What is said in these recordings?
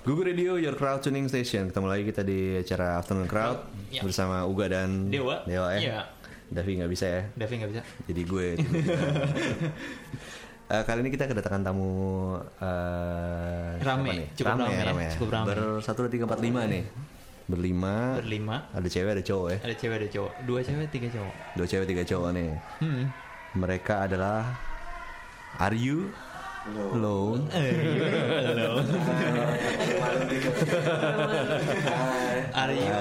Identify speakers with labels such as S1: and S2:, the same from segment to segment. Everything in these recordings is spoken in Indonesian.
S1: Google Radio, your crowd tuning station. Ketemu lagi kita di acara Afternoon Crowd
S2: Ya.
S1: bersama Uga dan
S2: Dewa.
S1: Dewa ya.
S2: Iya.
S1: Davi nggak bisa ya.
S2: Davi nggak bisa.
S1: Jadi gue. Eh, kali ini kita kedatangan tamu eh,
S2: Rame,
S1: nih?
S2: cukup
S1: rame,
S2: rame ya,
S1: rame ya.
S2: cukup rame.
S1: Ber satu dua tiga empat lima nih. Berlima.
S2: Berlima.
S1: Ada cewek ada cowok ya.
S2: Ada cewek ada cowok. Dua cewek tiga cowok.
S1: Dua cewek tiga cowok nih.
S2: Hmm.
S1: Mereka adalah Are you alone?
S2: Halo. Are you?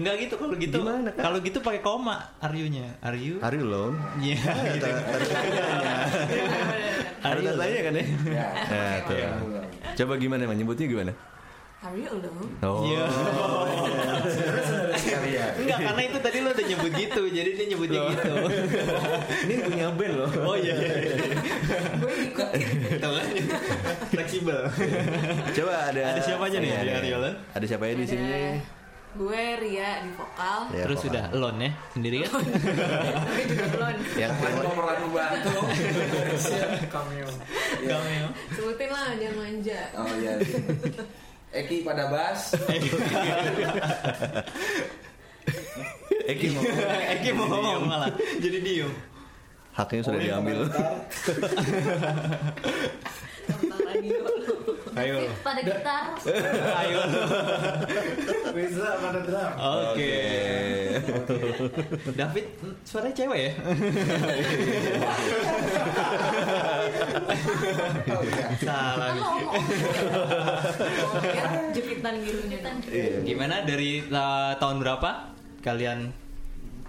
S2: Enggak gitu kalau gitu.
S1: Gimana?
S2: Kalau gitu pakai koma. Are you-nya? Are you?
S1: Are you alone?
S2: Iya.
S1: Ada tanya kan ya? Ya, tuh. Coba gimana, Man? Nyebutnya gimana?
S3: Are you alone?
S1: Oh.
S2: Iya. Enggak, karena itu tadi lo udah nyebut gitu, jadi dia nyebutnya gitu.
S1: Ini punya band loh.
S2: Oh iya.
S3: Gue ikut.
S2: Kan? Fleksibel.
S1: Coba ada
S2: Ada siapa aja nih
S1: Iya,
S2: di
S1: iya.
S2: Ariola?
S1: Ada siapa ya di sini?
S3: Gue Ria di vokal.
S1: Ya,
S2: Terus
S1: vokal.
S2: udah alone ya sendiri kan?
S3: Tapi juga belum.
S1: Yang
S4: Main pemeran pembantu.
S2: Cameo.
S3: Sebutin lah, jangan manja.
S4: Oh iya. Eki pada bass.
S1: Eki mau
S2: Eki mau ngomong malah jadi diem.
S1: haknya sudah diambil.
S3: Tentang radio.
S2: Ayo.
S5: pada gitar
S2: Ayo.
S6: Bisa pada drum.
S2: Oke. David suaranya cewek ya?
S4: Oh iya.
S2: Salah.
S3: Jepitan nyetan.
S1: Iya.
S2: Gimana dari uh, tahun berapa kalian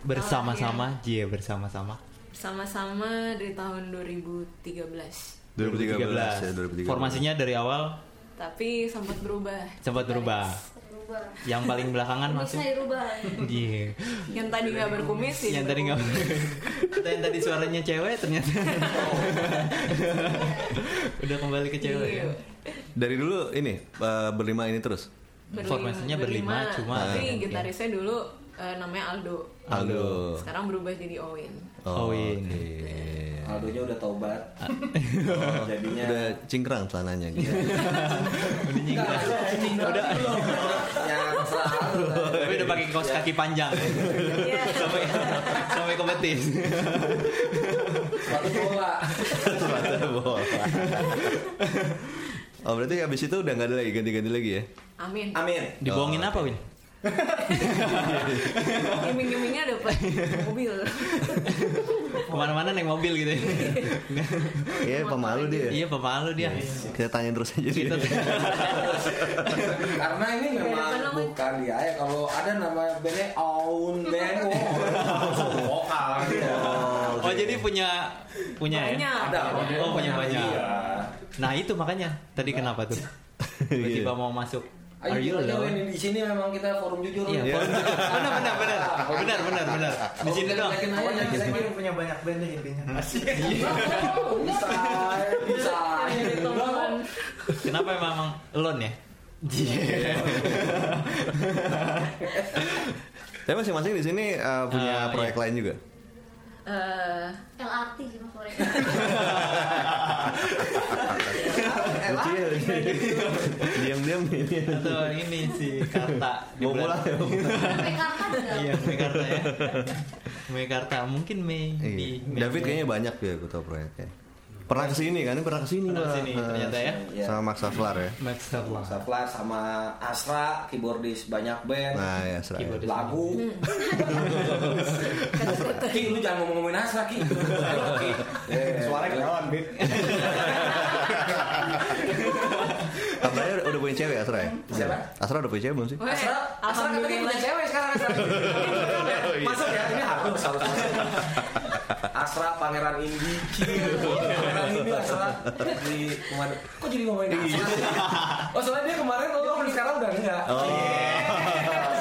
S2: bersama-sama? Iya bersama-sama.
S3: Sama-sama dari tahun 2013.
S1: 2013 ya, 2013.
S2: Formasinya dari awal
S3: Tapi sempat berubah.
S2: sempat berubah.
S5: berubah
S2: Yang paling belakangan
S5: bisa dirubah
S2: Iya.
S3: Yang tadi nggak berkumis sih.
S2: Yang tadi nggak. Atau yang tadi suaranya cewek ternyata. Udah kembali ke cewek ya.
S3: Iya.
S1: Dari dulu ini eh, berlima ini terus.
S3: Berlima-
S2: Formasinya berlima, cuma-
S3: Tapi
S2: Ah, oke.
S3: gitarisnya dulu eh, namanya Aldo.
S1: Aldo.
S3: Sekarang berubah jadi Owen.
S2: Oh, ini.
S1: oke.
S4: Aldonya udah taubat. Jadinya
S1: Udah cingkrang celananya gitu.
S2: Udah nyingkat. Udah.
S4: ya.
S2: Tapi udah pakai kaos kaki panjang.
S3: Iya.
S2: sampai sampai ke betis.
S4: Sepatu bola.
S1: Sepatu bola. Oh berarti habis itu udah nggak ada lagi ganti-ganti lagi ya?
S3: Amin.
S4: Amin.
S2: Dibohongin
S1: Oh,
S2: apa, Win?
S3: Iming-imingnya dapat mobil.
S2: Ke mana-mana naik mobil gitu ya.
S1: Iya pemalu dia.
S2: iya, pemalu dia.
S1: Kita tanya terus aja dia.
S2: Kita
S4: Karena ini
S3: Beda
S4: memang bukan dia ya. Kalau ada nama bandnya Aun Band, oh, vokal gitu.
S2: Oh, jadi punya punya ya?
S3: Banyak.
S4: Ada.
S2: Oh, punya banyak.
S4: Iya.
S2: Nah, itu makanya tadi kenapa tuh? Tiba-tiba mau masuk. Are you
S4: Ayo,
S2: alone?
S4: ini di sini memang kita forum jujur.
S2: Iya, forum jujur. benar benar benar. Benar benar benar. Di sini dong.
S6: Ini punya banyak band deh intinya.
S4: bisa, bisa.
S3: Jadi teman.
S2: Kenapa emang alone ya?
S1: Tapi masing-masing di sini eh, punya
S2: Ah,
S1: proyek
S2: iya.
S1: lain juga.
S3: Eh,
S5: LRT sih
S1: lucu. Diam-diam ini.
S2: Atau ini si Karta.
S1: Mau pulang ya?
S5: Mekarta juga
S2: Iya, Mekarta ya. Mekarta mungkin Mei.
S1: Iya.
S2: Mei-
S1: David kayaknya banyak ya gue tau proyeknya. Pernah ke sini kan? Pernah ke sini
S2: Pernah
S1: ke
S2: sini,
S1: Eh,
S2: ternyata ya.
S4: Iya.
S1: Sama Max Saflar ya.
S2: Max Kavla.
S4: Saplar sama Asra, keyboardis banyak band.
S1: Nah ya Asra. ya.
S2: Keyboardis.
S4: lagu. Ki, lu jangan ngomong-ngomongin Asra, Ki. Eh,
S6: Suaranya ketahuan, Bit.
S1: Katanya udah, udah punya cewek Asra ya?
S4: Siapa?
S1: Asra udah punya cewek belum sih?
S4: Asra, Asra katanya punya cewek sekarang Asra. Masuk ya, ini harus harus masuk. Asra Pangeran Indi, Pangeran Indi Asra di kemarin. Kok jadi ngomongin Asra? Oh soalnya dia kemarin lo sekarang udah enggak.
S1: Oh.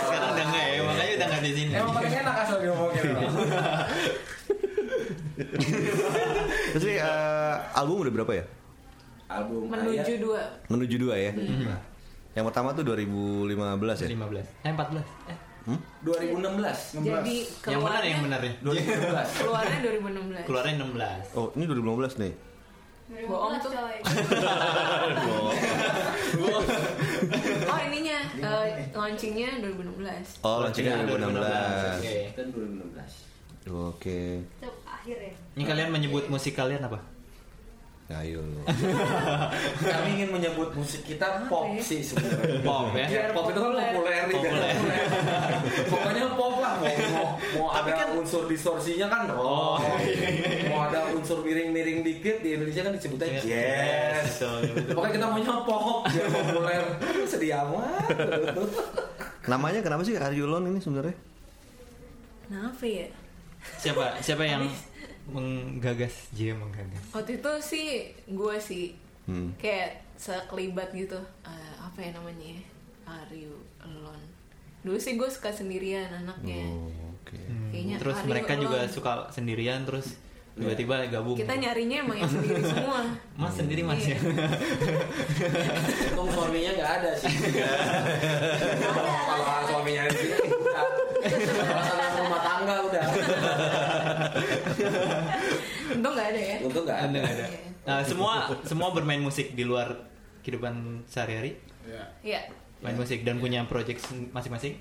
S2: Sekarang udah enggak ya, makanya udah enggak di sini.
S4: Emang paling enak asal ngomongin.
S1: Terus nih eh, album udah berapa ya?
S4: Album
S3: menuju
S4: Ayat.
S3: dua.
S1: Menuju dua ya. Yang pertama tuh 2015 ya.
S2: 15. Eh 14. Eh.
S4: 2016.
S3: Jadi
S2: Yang benar
S3: keluarnya
S2: yang benar ya.
S4: 2016.
S3: keluarnya 2016.
S2: Keluarnya 16.
S1: Oh, ini 2015 nih.
S5: 2015
S3: Bohong tuh.
S5: coy
S3: Eh, launchingnya 2016.
S1: Oh, launchingnya 2016.
S2: Oke.
S4: Kan 2016.
S1: Oke.
S5: Akhir ya.
S2: Ini kalian menyebut musik kalian apa?
S1: Ayo.
S4: Kami ingin menyebut musik kita pop
S3: ya?
S4: sih sebenarnya.
S2: Pop ya.
S4: Ya, pop itu kan populer nih.
S2: Populer.
S4: Pokoknya pop lah. Mau, mau, mau
S2: Tapi
S4: ada
S2: kan-
S4: unsur distorsinya kan
S2: Oh,
S4: rock. Mau ada unsur miring-miring dikit di Indonesia kan disebutnya
S2: Iya.
S4: jazz.
S2: Betul, betul.
S4: Pokoknya kita maunya pop biar populer. Sedih amat.
S1: Namanya kenapa sih Are You Alone ini sebenarnya?
S3: Kenapa ya?
S2: Siapa siapa yang menggagas J menggagas?
S3: Waktu itu sih gue sih
S1: Hmm.
S3: kayak sekelibat gitu. Eh, apa ya namanya? ya? Are you alone? Dulu sih gue suka sendirian anaknya.
S1: Oh, oke.
S3: Kayaknya
S2: terus mereka juga suka sendirian terus tiba-tiba gabung.
S3: Kita nyarinya emang yang sendiri semua.
S2: Mas sendiri mas ya.
S4: Suaminya nggak ada sih. Kalau suaminya di sini udah. Masalah rumah tangga udah.
S3: Untung nggak ada ya.
S4: Untung nggak ada.
S2: Ada ada. Nah, semua semua bermain musik di luar kehidupan sehari-hari,
S3: Iya.
S2: main musik dan punya project masing-masing.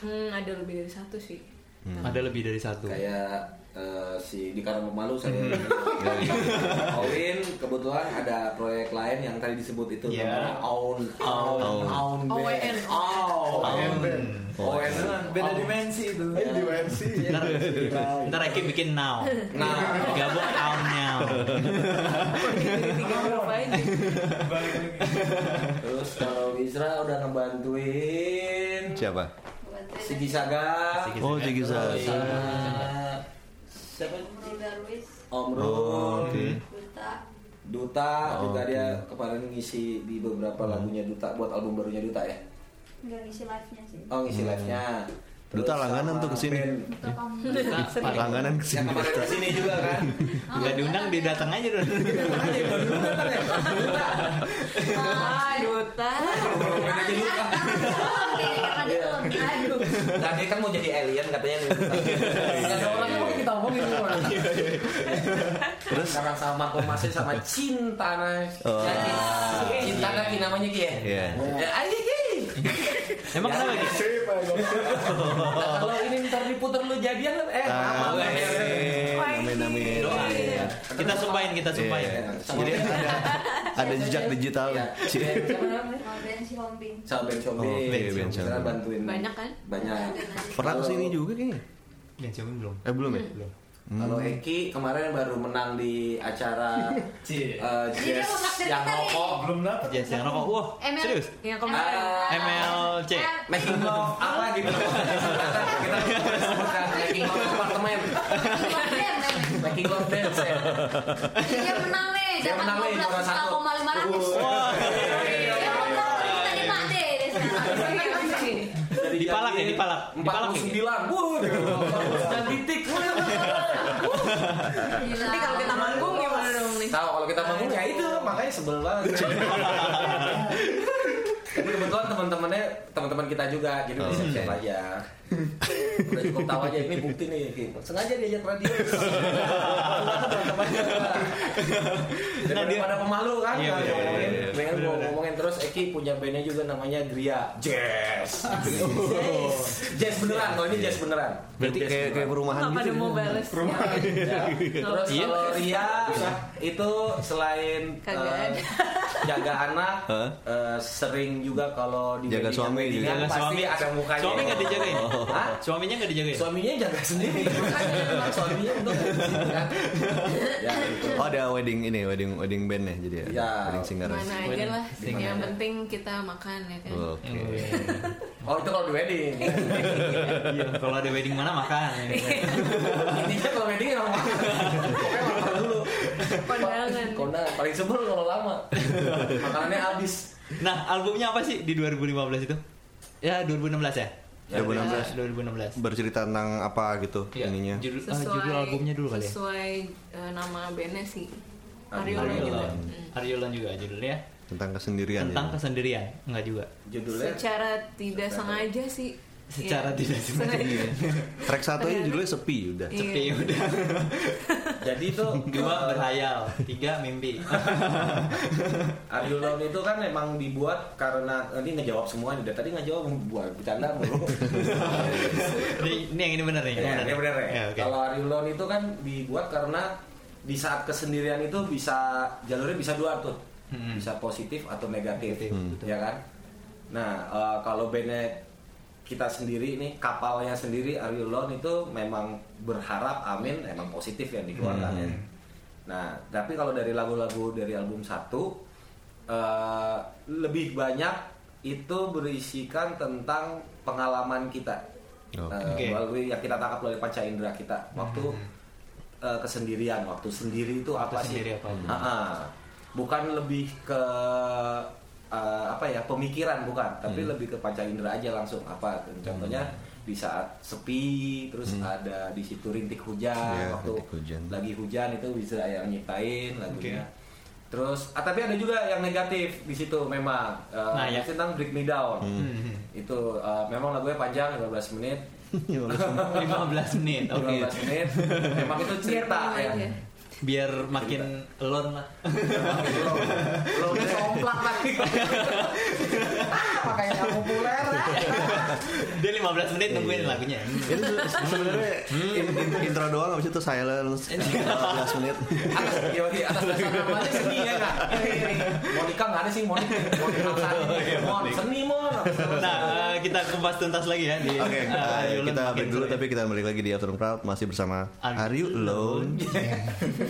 S3: Hmm, ada lebih dari satu sih.
S2: Ada lebih dari satu.
S4: Kayak eh, si di Karang Pemalu saya Owen kebetulan ada proyek lain yang tadi disebut itu
S2: Iya.
S4: namanya Aun Aun
S1: Aun.
S4: Aun
S3: OWN.
S4: Band. Aun
S2: Aun.
S4: Owen
S6: Beda dimensi itu.
S4: Iya.
S6: Dimensi.
S2: Ntar, ntar Eki bikin now.
S4: Nah,
S2: Gabung now.
S3: Tiga huruf aja.
S6: Balik lagi.
S4: terus kalau Wisra udah ngebantuin
S1: Siapa?
S4: Sigi Saga
S1: Oh, Sigi Saga.
S4: siapa? Om
S1: Oh,
S4: Rul,
S1: oke.
S5: Duta,
S4: Duta
S1: Oh,
S4: dia kemarin ngisi di beberapa lagunya Duta buat album barunya Duta ya.
S5: Nggak ngisi live-nya sih.
S4: Oh ngisi live-nya.
S1: Duta langganan tuh ke
S4: sini.
S5: Duta.
S2: Nah,
S1: Langganan
S4: Yang
S1: ke sini.
S4: kemarin ke sini juga kan.
S2: Nggak diundang dia datang aja dong.
S4: Dulu datang ya. Duta.
S3: Ah, Duta.
S4: Duta.
S5: Dia.
S4: Nah dia kan mau jadi alien katanya nih. Nggak ada orangnya mau kita omongin semua. Terus sekarang sama Masih sama Cinta.
S1: Oh.
S4: Jadi, Cinta kaki namanya ya?
S1: Iya.
S4: Ya, aja Ki.
S2: Emang kenapa?
S4: Nah, Kalau ini ntar diputer lu jadian eh
S1: Ah,
S4: apa
S1: amin, amin, amin.
S2: Doa. Kita sumpahin, kita sumpahin.
S1: Iya. Jadi ada ada jejak digital.
S4: Iya. Ben Shombi.
S1: Oh, iya, Ben Shombi.
S4: Kita bantuin.
S3: Banyak kan?
S4: Banyak.
S1: Pernah ke sini juga kayaknya.
S2: Xiaomi belum.
S1: Eh belum ya?
S2: Belum.
S4: Kalau Eki kemarin baru menang di acara
S5: dia
S4: jazz yang rokok
S6: Belum dapat.
S2: Jazz yang rokok. Wah,
S5: ML.
S2: serius?
S3: Yang kemarin.
S4: Ah,
S2: MLC.
S4: Making love apa gitu kita sebutkan making love apartemen making love dance ya
S5: Dia menang nih,
S4: Dia
S5: dapat
S4: menang nih, juara satu.
S5: 12,500.
S2: Wah.
S5: Dia menang, kita di Pak D deh sekarang.
S4: Jadi
S2: Dipalak ya, dipalak. Dipalak ya?
S4: 49 wuh dan titik.
S3: Nanti kalau kita manggung gimana dong nih?
S4: tahu kalau kita manggung ya itu makanya sebel banget. Tapi kebetulan teman-temannya teman-teman kita juga jadi udah siap-siap aja udah cukup tahu aja ini bukti nih Ki. sengaja diajak radio
S2: Nah, dia-
S4: daripada pemalu kan
S2: Iya,
S4: kalau
S2: iya,
S4: ngomongin
S2: iya, iya.
S4: pengen ngomongin terus Eki punya bandnya juga namanya Gria Jazz jazz beneran kalau ini jazz beneran
S1: Berarti kayak kayak perumahan gitu.
S3: pada mau bales.
S4: Ya. Terus
S2: Iya.
S4: kalau Ria itu selain eh, jaga anak, eh, sering juga kalau di
S1: Jaga suami
S4: weddingan
S1: juga.
S2: Jaga
S4: pasti
S2: suami.
S4: ada mukanya.
S2: Suami nggak dijagain?
S4: Hah?
S2: Suaminya nggak dijagain?
S4: Suaminya jaga sendiri. Makanya suaminya untuk kan. Ya, itu.
S1: Oh ada wedding ini, wedding wedding band ya jadi ya.
S4: Ya.
S1: Wedding singer.
S3: Mana aja
S2: Wedding.
S3: lah. Yang
S4: aja.
S3: penting kita makan ya kan.
S1: Oke.
S4: Oh itu kalau di wedding.
S2: Iya, kalau ada wedding mana makan. ya.
S4: Intinya kalau wedding emang makan. Pokoknya makan dulu.
S3: Kondangan.
S4: Kondangan paling sebel kalau lama. Makanannya habis.
S2: Nah, albumnya apa sih di 2015 itu? Ya, 2016 ya?
S1: 2016.
S2: 2016.
S1: Bercerita tentang apa gitu
S2: Iya.
S1: ininya.
S2: Judul, ah, judul albumnya dulu kali ya?
S3: Sesuai eh, nama bandnya sih.
S4: Ariola
S3: Ariola juga. Hmm.
S2: Ariola juga judulnya.
S1: Tentang kesendirian.
S2: Tentang
S1: ya.
S2: kesendirian. Enggak juga.
S4: Judulnya
S3: Secara tidak sengaja sih
S2: Secara
S3: Iya.
S2: tidak sengaja.
S1: Track satu aja judulnya sepi udah.
S3: Iya.
S2: Sepi udah.
S4: Jadi itu
S2: Dua berhayal, tiga mimpi.
S4: Are You Alone itu kan emang dibuat karena ini ngejawab semua. Dari tadi ngejawab buat bercanda mulu.
S2: ini, ini yang ini benar nih.
S4: Ya, ini bener ya.
S2: Ya, oke.
S4: Kalau Are You Alone itu kan dibuat karena di saat kesendirian itu bisa jalurnya bisa dua tuh.
S2: Hmm.
S4: Bisa positif atau negatif,
S2: Negatif, betul.
S4: ya kan? Nah, eh, kalau bandnya kita sendiri nih kapalnya sendiri Are You Alone itu memang berharap amin emang positif yang dikeluarkan ya. Nah, tapi kalau dari lagu-lagu dari album satu eh, lebih banyak itu berisikan tentang pengalaman kita.
S1: Oke.
S4: Eh,
S2: Oke.
S4: melalui yang kita tangkap melalui panca indera kita waktu eh, kesendirian, waktu sendiri itu apa sih?
S2: sendiri apa?
S4: Ha-ha. Bukan lebih ke eh, apa ya pemikiran bukan, tapi lebih ke panca indera aja langsung apa? Contohnya di saat sepi, terus ada di situ rintik hujan,
S1: Iya,
S4: waktu
S1: rintik hujan.
S4: lagi hujan itu bisa yang nyiptain lagunya. Terus, ah, tapi ada juga yang negatif di situ memang. Eh,
S2: Nah, ya.
S4: tentang Break Me Down.
S2: Hmm.
S4: Itu eh, memang lagunya panjang 15 menit.
S2: 15 menit. Oke.
S4: 15 menit. Memang itu cerita ya.
S2: Biar makin alone lah.
S4: lo, lo udah somplak lagi. ah, makanya nggak populer.
S2: Dia 15 menit nungguin lagunya.
S1: Itu se- sebenarnya in- intro doang habis itu silence. 15 menit.
S4: atas ya dasar namanya seni ya kak. Monica nggak ada sih Monica. Monica Sari Mon seni mon.
S2: Nah, eh, kita kupas tuntas lagi ya di
S1: Oke,
S2: eh,
S1: eh, kita break dulu tapi kita balik lagi di Afternoon Crowd masih bersama
S2: Are
S1: Are You Alone?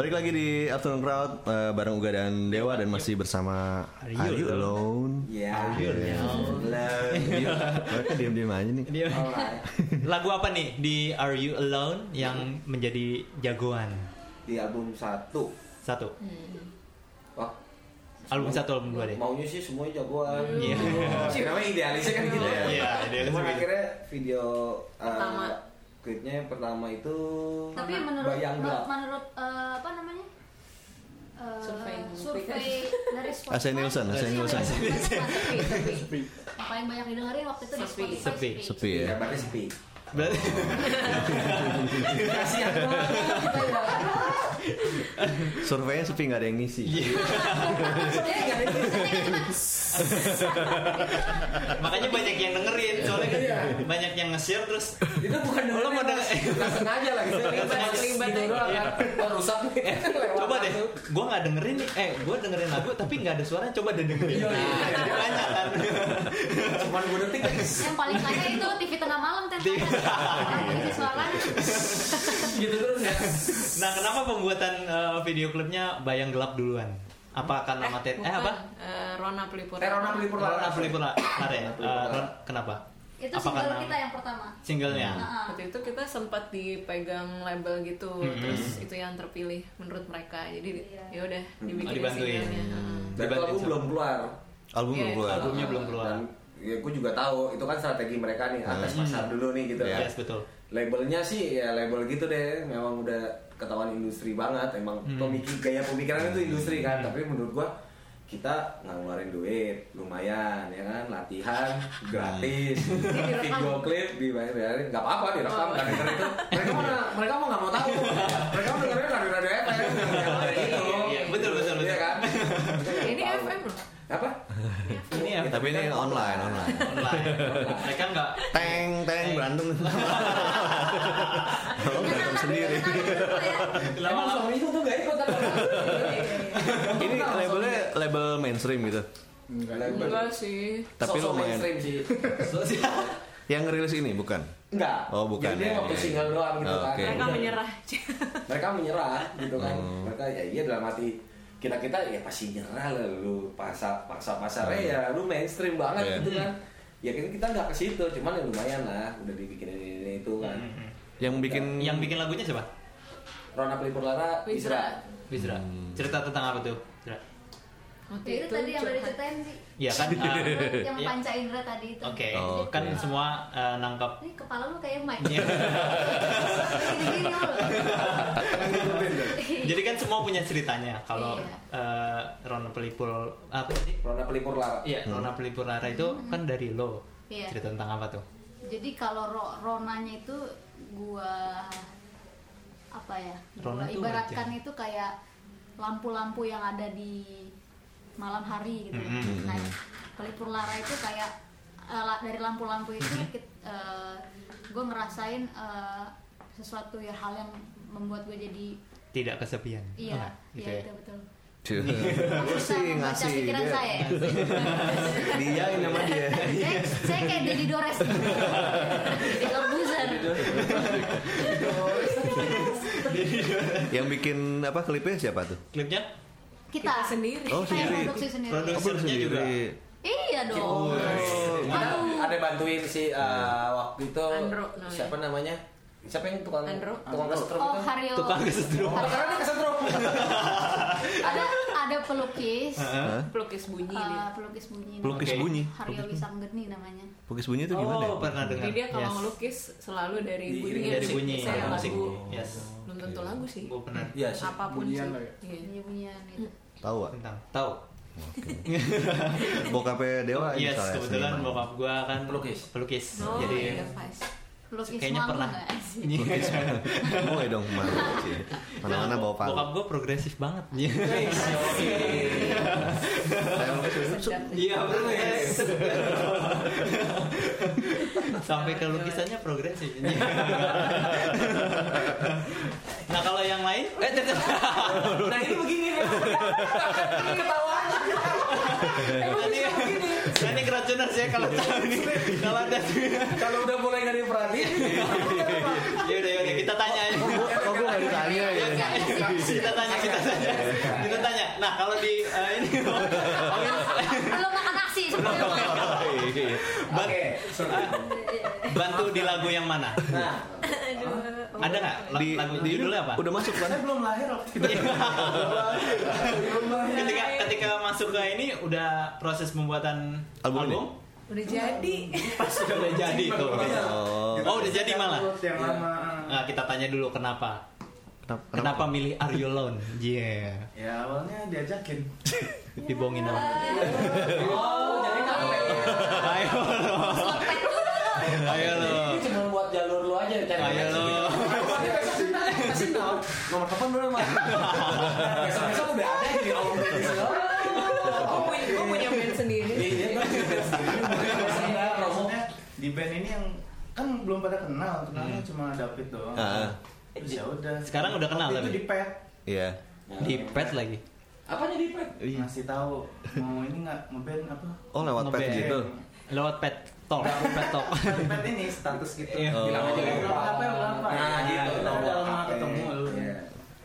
S1: Balik lagi di Afternoon Crowd eh, bareng Uga dan Dewa dan masih bersama
S2: Are
S1: Are
S2: You
S1: You Alone?
S4: Ya.
S1: Diam. Mereka diam-diam aja nih.
S2: Lagu apa nih di Are You Alone yang menjadi jagoan?
S4: Di album satu.
S2: Satu.
S4: Wah.
S2: Album satu, album dua deh.
S4: Maunya sih semuanya jagoan.
S2: Iya.
S4: Sih namanya idealisnya kan gitu ya.
S2: Iya, idealisnya
S4: Cuma
S2: gitu.
S4: akhirnya video uh,
S3: Pertama.
S4: Klipnya yang pertama itu
S5: Tapi menurut
S4: Bayang
S5: men-
S4: Gelap.
S5: menurut eh, apa namanya? Eh,
S3: Survei.
S5: survei dari Spotify.
S1: Ase Nielsen, Ase
S5: Yang
S1: Nielsen.
S5: paling banyak
S3: Sepi, sepi.
S5: Yang paling banyak didengerin waktu itu di
S3: Sepi.
S5: Spotify
S2: Sepi.
S1: Sepi
S4: Ya,
S1: ya.
S4: berarti sepi.
S2: Berarti
S4: Kasihan ya.
S1: Surveinya sepi nggak ada yang ngisi.
S2: makanya banyak yang dengerin soalnya kan
S4: Iya.
S2: banyak yang nge-share terus
S4: Itu bukan
S2: Lo mau denger-
S4: sengaja lah gitu.
S3: Terlibat,
S4: gitu
S3: aja.
S4: doang kan. Wah, rusak nih.
S2: Coba deh gue nggak dengerin nih eh gue dengerin lagu tapi nggak ada suara coba deh dengerin
S4: Iya, iya.
S2: banyak kan
S4: Cuman gue detik.
S5: Yang paling kaya itu TV tengah malam temanya.
S4: Gitu terus ya.
S2: nah kenapa pembuatan eh, video klipnya bayang gelap duluan apa karena materi eh apa
S3: Eh, Rona Pelipur.
S4: Eh, Rona Pelipur Lara.
S2: Rona Pelipur Lara ya
S4: Rona Pelipur
S2: Eh, kenapa
S5: Itu
S2: Apa
S5: single
S2: karena-
S5: kita yang pertama.
S2: singlenya
S5: Heeh.
S3: Waktu itu kita sempat dipegang label gitu,
S2: Mm-hmm.
S3: terus itu yang terpilih menurut mereka. Jadi
S5: Iya.
S3: ya udah dibikin
S2: Oh, dibantuin.
S3: singlenya.
S4: Dan
S2: Dibantuin
S4: itu album belum keluar.
S1: Album belum
S3: Iya,
S1: keluar.
S2: albumnya belum keluar
S4: Dan ya gue juga tahu itu kan strategi mereka nih atas pasar dulu nih gitu.
S1: Iya.
S2: yes betul
S4: Labelnya sih ya label gitu deh, memang udah ketahuan industri banget. Emang pemikir gaya pemikiran itu industri kan. Tapi menurut gua kita nggak ngeluarin duit, lumayan ya kan, latihan gratis, video klip dibayarin, nggak apa-apa direkam, kan denger itu. Mereka mana, mereka mau nggak mau tahu, mereka mau dengerin radio radio FM, gitu.
S2: Iya, betul, betul, betul.
S4: Iya kan?
S3: Ini FM.
S4: Apa?
S2: Ya
S1: Tapi ini online, online.
S2: online mereka nggak
S1: Teng, teng, berantem. Kalau berantem sendiri.
S4: Emang suami itu tuh gak ikut kan?
S1: Ini labelnya label mainstream gitu.
S3: Enggak sih.
S1: Tapi lumayan.
S4: mainstream sih.
S1: Yang ngerilis ini bukan?
S4: Enggak.
S1: Oh, bukan,
S4: Jadi dia
S1: ya,
S4: waktu
S1: ya,
S4: single
S1: ya.
S4: doang gitu kan.
S1: Oke.
S3: Mereka menyerah.
S4: Mereka menyerah gitu kan.
S1: Hmm.
S4: Mereka ya iya dalam hati kita kita ya pasti nyerah lah lu paksa paksa pasarnya
S1: Hmm.
S4: ya lu mainstream banget
S1: Iya.
S4: gitu kan. Ya kita kita nggak ke situ, cuman ya lumayan lah udah dibikin ini, ini itu kan.
S1: Yang bikin
S2: yang bikin lagunya siapa
S4: Rona Pelipur Lara,
S3: Wisra.
S4: Wisra.
S2: Wisra cerita tentang apa tuh?
S3: Waktu
S5: Ya, itu tadi yang udah
S3: curhat.
S5: diceritain sih.
S2: Iya kan uh,
S5: yang
S2: iya.
S5: panca indera tadi itu.
S2: Oke,
S1: Oh,
S2: kan
S1: oke.
S2: semua uh, nangkap.
S5: Ini kepala lu kayak mic.
S2: Iya.
S5: Gini-gini.
S2: Jadi kan semua punya ceritanya. Kalau
S5: Iya.
S2: uh, Rona Pelipur apa tadi?
S4: Rona Pelipur Lara.
S2: Iya, Rona Pelipur Lara itu kan dari lo.
S5: Iya.
S2: Cerita tentang apa tuh?
S5: Jadi kalau ro ronanya itu gua apa ya?
S2: Rona
S5: Gua ibaratkan
S2: wajah.
S5: itu kayak lampu-lampu yang ada di malam hari gitu.
S2: Mm-mm.
S5: Nah, pelipur lara itu kayak eh, la- dari lampu-lampu itu gue ngerasain eh, sesuatu ya hal yang membuat gue jadi
S2: Tidak kesepian.
S5: iya,
S2: Oh,
S5: iya
S2: gitu ya.
S5: itu betul. Membaca
S1: ngasih
S5: pikiran
S1: dia.
S5: saya.
S1: Diain sama dia.
S5: saya, saya kayak Dedi Dores Dedi Corbuzier
S1: Yang bikin apa klipnya siapa tuh?
S2: Klipnya
S5: kita,
S3: Kita sendiri.
S1: Oh,
S5: Kita yang
S1: sendiri.
S5: produksi sendiri
S1: Oh,
S2: Produsernya
S1: produksi
S2: juga.
S1: sendiri.
S5: iya dong
S4: Ada,
S5: Aduh.
S4: ada bantuin si uh, waktu itu
S3: Andro namanya.
S4: siapa namanya? Siapa yang tukang
S3: Andro.
S4: tukang kesetrum
S5: oh
S4: itu?
S5: Haryo
S2: tukang kesetrum.
S4: Oh, karena dia kesetrum.
S5: ada ada pelukis
S1: Hah?
S3: Pelukis bunyi dia.
S5: pelukis bunyi
S1: Pelukis bunyi.
S5: Haryo Wisanggeni namanya
S1: Pelukis bunyi itu gimana? ya?
S2: Oh, pernah dengar.
S3: Jadi dia kalau
S2: Yes.
S3: ngelukis selalu dari
S4: Di-
S3: bunyi
S2: dari
S3: musik.
S2: bunyi musik.
S3: lagu.
S2: Yes.
S3: Belum tentu lagu sih.
S2: Gue pernah
S4: Iya sih.
S3: Apa pun
S6: Bunyian
S3: sih.
S6: lah ya.
S3: Iya.
S5: bunyi bunyian itu
S1: Tahu ah?
S2: tentang tahu.
S1: Bokapnya Dewa ini
S2: yes, kebetulan bokap gua kan
S4: Pelukis.
S2: Pelukis.
S3: Oh,
S2: Jadi
S3: iya.
S5: Pelukis
S2: kayaknya pernah.
S5: nggak sih?
S1: Boleh dong ke mana sih? Mana-mana bawa palu.
S2: Bokap gua progresif banget. Iya.
S1: Mau.
S2: Iya bener. Sampai ke lukisannya progresif. nah kalau yang lain, eh.
S4: Nah ini begini. Ketawa.
S2: Ini, ini keracunan saya kalau tahu nih. Kalau ada,
S4: Kalau udah mulai nggak diperhatiin.
S2: ya udah ya udah kita tanya aja.
S1: Kok gue gak ditanya ya?
S2: Kita tanya Nah kalau di eh, ini
S5: belum makan
S1: Iya.
S2: ban-
S4: Oke.
S2: Bantu di lagu yang mana?
S4: Nah,
S2: Ada nggak
S1: Di,
S2: lagu
S1: di
S2: judulnya apa?
S1: Udah masuk kan?
S6: Saya belum lahir waktu itu.
S2: ketika ketika masuk ke ini udah proses pembuatan
S1: Album
S2: album?
S3: Udah jadi.
S2: pas udah jadi tuh.
S1: Oh.
S2: Oh udah jadi malah.
S6: Yang lama.
S2: Nah, kita tanya dulu kenapa?
S1: Kenapa?
S2: Kenapa milih Are You Alone? Yeah.
S6: Ya awalnya diajakin.
S2: Dibohongin dong.
S4: oh, jadi kamu
S2: Ayo. Ayo lo.
S4: Ini cuma buat jalur lu aja cari
S2: Ayo lo.
S4: Kasih tahu nomor telepon belum mas? Besok besok udah ada di awal
S3: Gue punya, gue punya band sendiri.
S4: Iya, kan juga sendiri.
S6: Di band ini yang kan belum pada kenal, kenalnya cuma David doang.
S1: Ah.
S6: Terus ya udah.
S2: Sekarang udah kenal tapi?
S6: Itu di pet
S1: Iya.
S2: Di pet lagi.
S4: Apanya di pet?
S6: ngasih tahu mau ini nggak ngeband apa?
S1: Oh lewat pet gitu.
S2: Lewat pet talk, pet talk.
S6: pet ini status gitu.
S2: Iya.
S1: Oh.
S4: Bilang aja gitu.
S6: Apa berapa?
S4: Nah, gitu.
S6: Kita udah lama ketemu lu.
S4: Iya.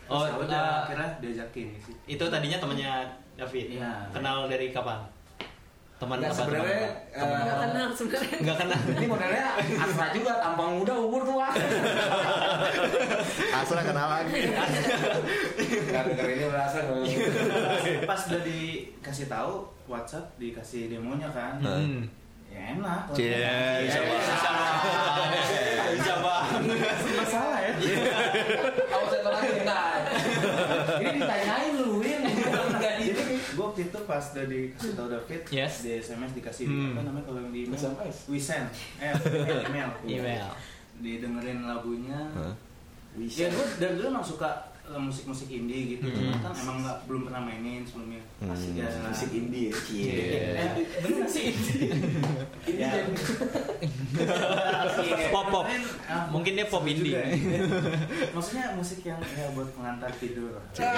S2: Oh,
S6: udah akhirnya diajakin sih.
S2: itu tadinya temannya David.
S6: Iya.
S2: Kenal dari kapan? Teman
S4: Nggak,
S2: apa?
S4: sebenarnya eh,
S3: Gak kenal sebenarnya.
S2: Nggak kenal.
S4: ini modelnya Astra juga tampang muda umur tua.
S1: Asal kenal lagi.
S4: Nggak ini merasa
S6: Pas udah dikasih tahu WhatsApp dikasih demonya kan.
S2: Hmm.
S6: Ya enak.
S1: Cie,
S6: Iya,
S1: bisa
S2: Bisa bang.
S6: Masalah ya.
S4: Kalau saya lagi enggak. Ini ditanyain lu, Win.
S6: Jadi gue waktu itu pas udah dikasih tahu David
S2: Yes.
S6: di SMS dikasih
S2: Hmm.
S6: apa namanya kalau yang di email
S4: SMS?
S6: we send eh email
S2: Email.
S6: didengerin lagunya
S1: Hah?
S6: ya gue dari dulu emang suka musik-musik indie gitu
S2: Hmm.
S6: Cuma kan emang nggak belum pernah mainin sebelumnya
S1: Hmm.
S6: Asik ya
S4: musik indie ya.
S1: Iya.
S6: eh, bener sih indie
S4: Ini
S6: Ya.
S4: jadi
S2: Pop pop.
S6: Ah,
S2: Mungkin dia pop indie.
S6: juga ya. maksudnya musik yang ya buat pengantar tidur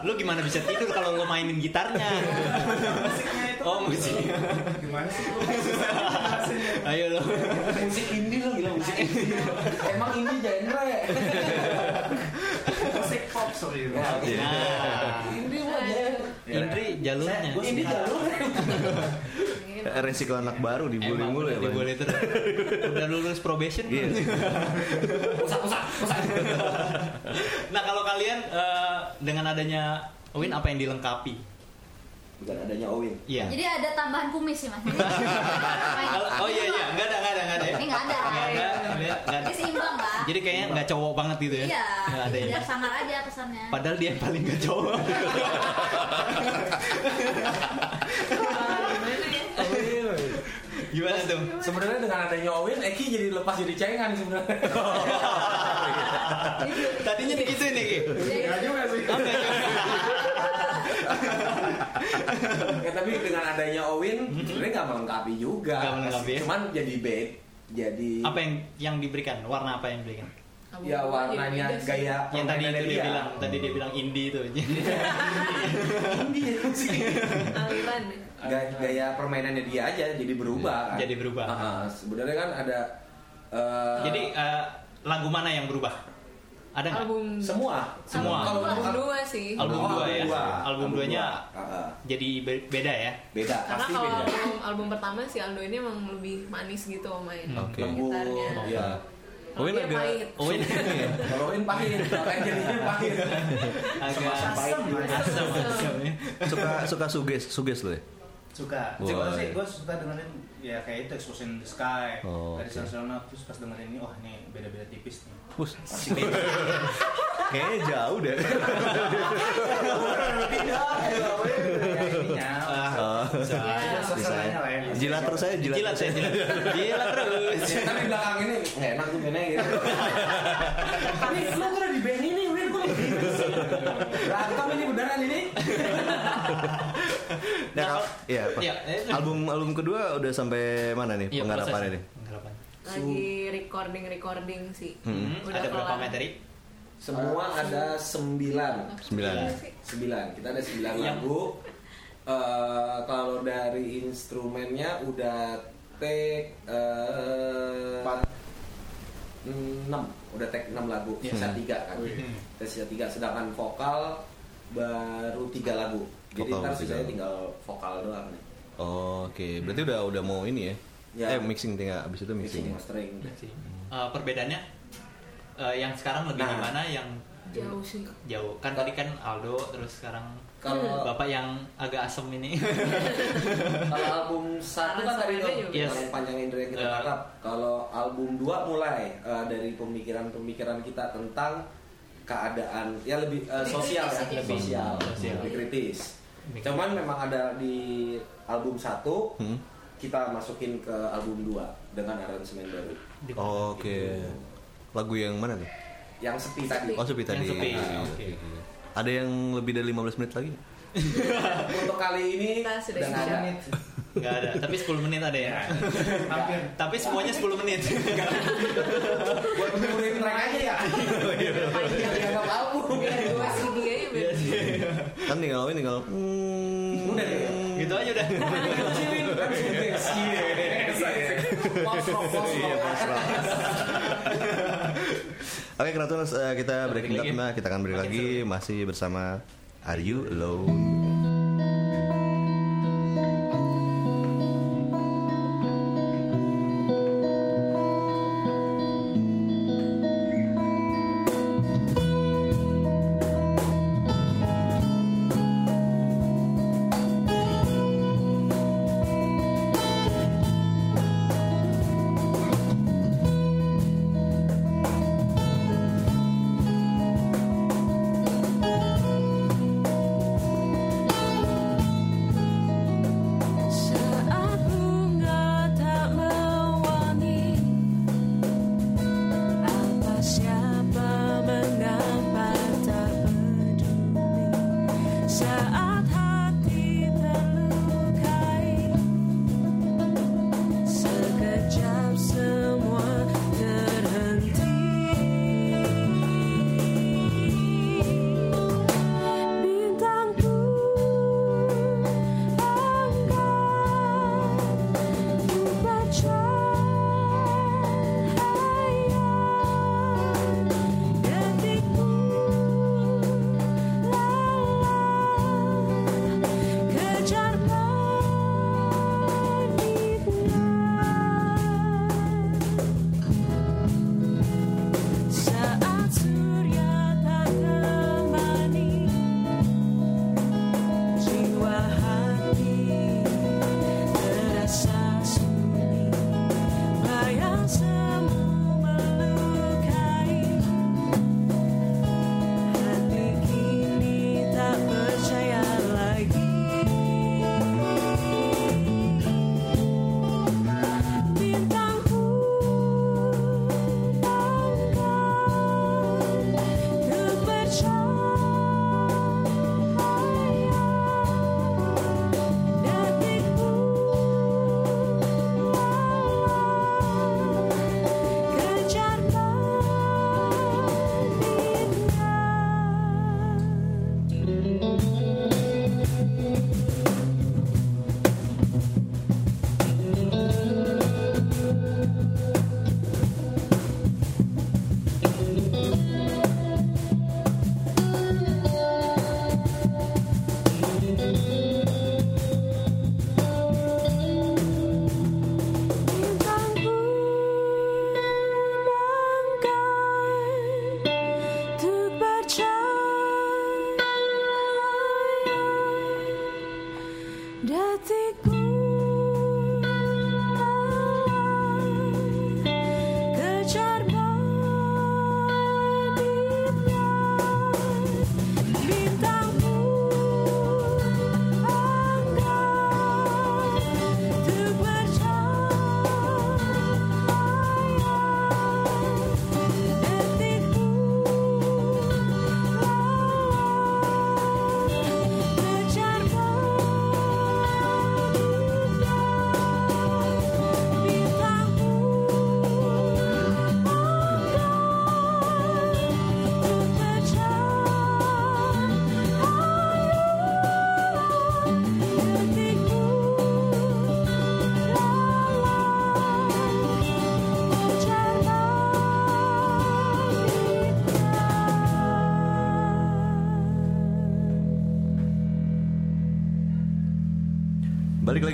S2: Lu gimana bisa tidur kalau lu mainin gitarnya?
S6: musiknya itu
S2: Oh, musiknya.
S6: gimana sih
S2: Ayo lo.
S4: musik indie lo gila musik indie. Emang indie genre ya?
S6: musik pop sorry
S4: Ya,
S2: Nah,
S4: Indie mah.
S2: Indri jalurnya.
S6: Gua
S4: Indie jalur.
S1: Eh, Resiko anak baru dibully
S2: Emang
S1: mulu ya.
S2: dibully terus. Udah lulus probation
S1: Iya.
S4: Pusat pusat pusat.
S2: Nah kalau kalian eh, dengan adanya Win apa yang dilengkapi?
S4: Bukan adanya Owin.
S2: Iya.
S5: jadi ada tambahan kumis sih mas
S2: Oh iya iya, nggak ada nggak ada nggak ada.
S5: Ini nggak ada.
S2: Nggak ada, nggak ada.
S5: Seimbang lah
S2: Jadi kayaknya nggak cowok banget gitu ya?
S5: iya
S2: Nggak ada ya.
S5: sangar aja kesannya
S2: Padahal dia yang paling nggak cowok. Gimana tuh?
S4: Sebenarnya dengan adanya Owin, Eki jadi lepas jadi cengan sebenarnya.
S2: Tadinya digituin nih Ki.
S6: Enggak juga sih.
S4: Ya, tapi dengan adanya Owin, sebenarnya nggak melengkapi juga.
S2: Nggak melengkapi ya?
S4: Cuman jadi bed, jadi
S2: Apa yang yang diberikan? Warna apa yang diberikan?
S4: ya warnanya gaya
S2: Yang tadi itu
S4: permainannya
S2: dia bilang, tadi dia bilang indie itu.
S4: Indie sih.
S3: Aliran.
S4: Gaya, gaya permainannya dia aja jadi berubah. kan?
S2: Jadi berubah.
S4: Ah, ah. sebenarnya kan ada. eh,
S2: Jadi eh, lagu mana yang berubah? Ada nggak?
S3: Album
S4: semua.
S2: Semua.
S4: Kalau
S3: album
S4: kalau-
S3: dua sih.
S2: Album
S4: Oh,
S2: dua ya?
S4: dua.
S2: Album duanya
S4: dua. Ah.
S2: Jadi be- beda ya?
S4: beda,
S3: Karena
S4: pasti
S3: kalau
S4: beda.
S3: album, album pertama si Aldo ini emang lebih manis gitu main.
S1: Oke.
S4: Lembut,
S3: Gitarnya.
S4: ya.
S1: Owin
S3: Dia
S1: agak
S3: pahit.
S2: Oh ini
S4: Kalau Owin pahit, makanya jadinya pahit.
S2: agak
S6: asam
S2: asam, asam ya.
S1: suka suka suges suges lo ya.
S6: suka. Cuma sih gue suka dengerin ya kayak itu Explosion in the Sky
S1: Oh,
S6: dari
S1: oke.
S6: Sarsono terus pas dengerin ini wah ini beda-beda tipis nih
S1: Bus. Kayaknya jauh deh. Oh, jilat terus aja jilat.
S2: Jilat saya jilat. Jilat terus.
S4: Ya, tapi belakang ini nggak enak tuh bandnya gitu. Tapi lu udah di band ini, Win, kok berantem ini beneran ini.
S1: Nah, kalau iya, Pak.
S2: Iya, eh,
S1: Album album kedua udah sampai mana nih
S2: Iya,
S1: penggarapan ini?
S2: Penggarapan.
S3: Lagi recording recording sih.
S1: Hmm.
S3: Udah
S2: Ada berapa materi?
S4: Semua ada sembilan.
S1: Sembilan.
S4: Sembilan. Kita ada sembilan
S2: Yang-
S4: lagu. Eh, kalau dari instrumennya udah take eh, 6 udah tag 6 lagu
S6: Iya.
S4: sisa 3 kan Kita sisa 3 sedangkan vokal baru 3 lagu jadi
S1: Vokal
S4: ntar sisanya
S1: lagu.
S4: tinggal vokal doang nih
S1: Oh, Oke, berarti udah udah mau ini ya?
S4: Ya.
S1: Eh mixing tinggal abis itu mixing.
S4: mixing mastering
S2: Eh, perbedaannya eh, yang sekarang lebih
S4: Nah.
S2: gimana yang
S3: jauh sih
S2: jauh kan tadi kan Aldo terus sekarang
S4: Kalau-
S2: bapak yang agak asem ini
S4: kalau album satu kan tadi tuh
S3: juga.
S2: Yes.
S4: yang panjang Indra yang kita
S2: Eh.
S4: tangkap kalau album 2 mulai eh, dari pemikiran-pemikiran kita tentang keadaan ya lebih
S5: Lebih
S4: sosial
S5: kritis
S4: ya lebih sosial,
S2: Sosial.
S4: lebih kritis cuman memang ada di album satu
S1: Hmm?
S4: kita masukin ke album 2 dengan aransemen baru
S2: Di-
S1: Oke. Lagu yang mana tuh?
S4: yang sepi tadi
S1: Oh sepi
S2: Yang
S1: tadi.
S2: sepi,
S1: Ah,
S2: oke.
S1: Ada yang lebih dari 15 menit lagi?
S4: untuk kali ini
S3: Kita sudah
S4: udah nggak ada.
S3: Siap.
S2: nggak ada. Tapi 10 menit ada ya?
S6: Hampir.
S2: tapi semuanya 10 menit.
S4: Buat mengurin track aja ya. Yang dianggap album
S3: biar dua CD aja
S1: Kan tinggal ini tinggal. Hmm,
S4: Udah
S2: gitu aja udah.
S4: Kecilin kan yes post rock post rock
S1: Oke, Kratoners, eh, kita break
S2: Break
S1: bentar. Mbak. Kita akan break lagi masih bersama Are You Alone?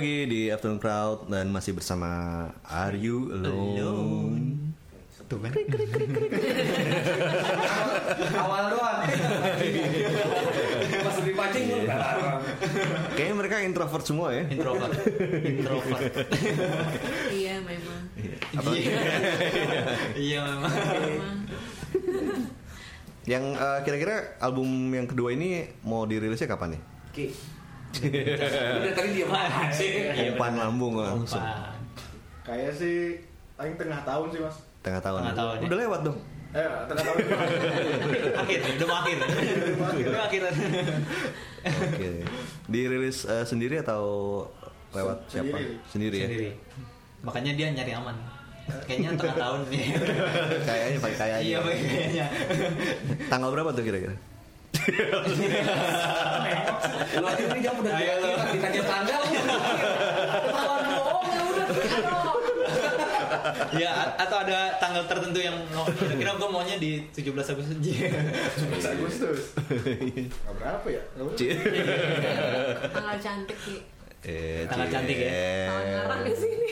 S1: Lagi di Afternoon Crowd dan masih bersama Are You Alone?
S2: Tuh kan.
S4: Awal doang. Pas dipancing
S1: Kayaknya mereka introvert semua ya.
S2: Introvert. Introvert.
S3: iya memang
S2: Iya. Iya memang.
S3: memang
S1: Yang eh, kira-kira album yang kedua ini mau dirilisnya kapan nih?
S4: Ki. Udah tadi dia mana sih?
S1: Umpan lambung langsung.
S6: Kayak sih paling tengah tahun sih mas.
S1: Tengah tahun.
S2: Tengah tahun, ya.
S1: Udah lewat dong.
S6: Eh tengah tahun.
S2: Akhir, udah akhir. Udah akhir.
S1: Oke. Dirilis eh, sendiri atau lewat siapa?
S6: sendiri.
S1: Sendiri ya.
S2: Sendiri. Makanya dia nyari aman. Kayaknya tengah tahun nih.
S1: Kayaknya pakai kayaknya.
S2: Iya kayaknya.
S1: Tanggal berapa tuh kira-kira?
S4: Lu aja ini jam udah ditanya tanggal. Ketahuan bohong ya udah.
S2: Ya atau ada tanggal tertentu yang kira-kira gue maunya di 17 Agustus aja.
S6: Agustus. Nggak berapa ya?
S3: Tanggal cantik sih
S1: Eh,
S2: Tanggal cantik ya?
S3: tanggal ngarang di sini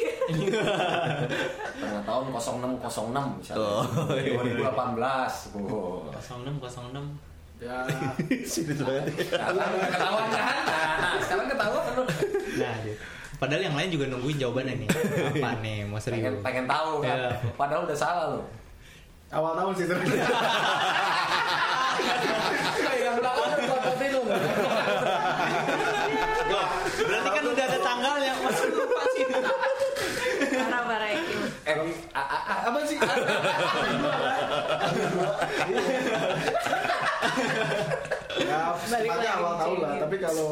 S4: Tengah tahun 0606 misalnya.
S1: Oh, iya.
S4: 2018. Oh.
S2: 06 06.
S6: Ya.
S1: Sini banget.
S4: Sekarang ketahuan kan? Nah, sekarang ketahuan lu.
S2: Nah. Padahal yang lain juga nungguin jawabannya nih. Apa nih, mau serius?
S4: Pengen, pengen tahu kan?
S2: Iya.
S4: Padahal udah salah lu.
S6: Awal tahun sih sebenarnya.
S4: Yang belakang udah lu.
S2: Berarti kan udah ada tanggalnya. Masih lupa sih.
S3: parah parah itu
S4: Eh, apa sih?
S6: Ya,
S3: lagi
S6: awal tahun lah. Tapi kalau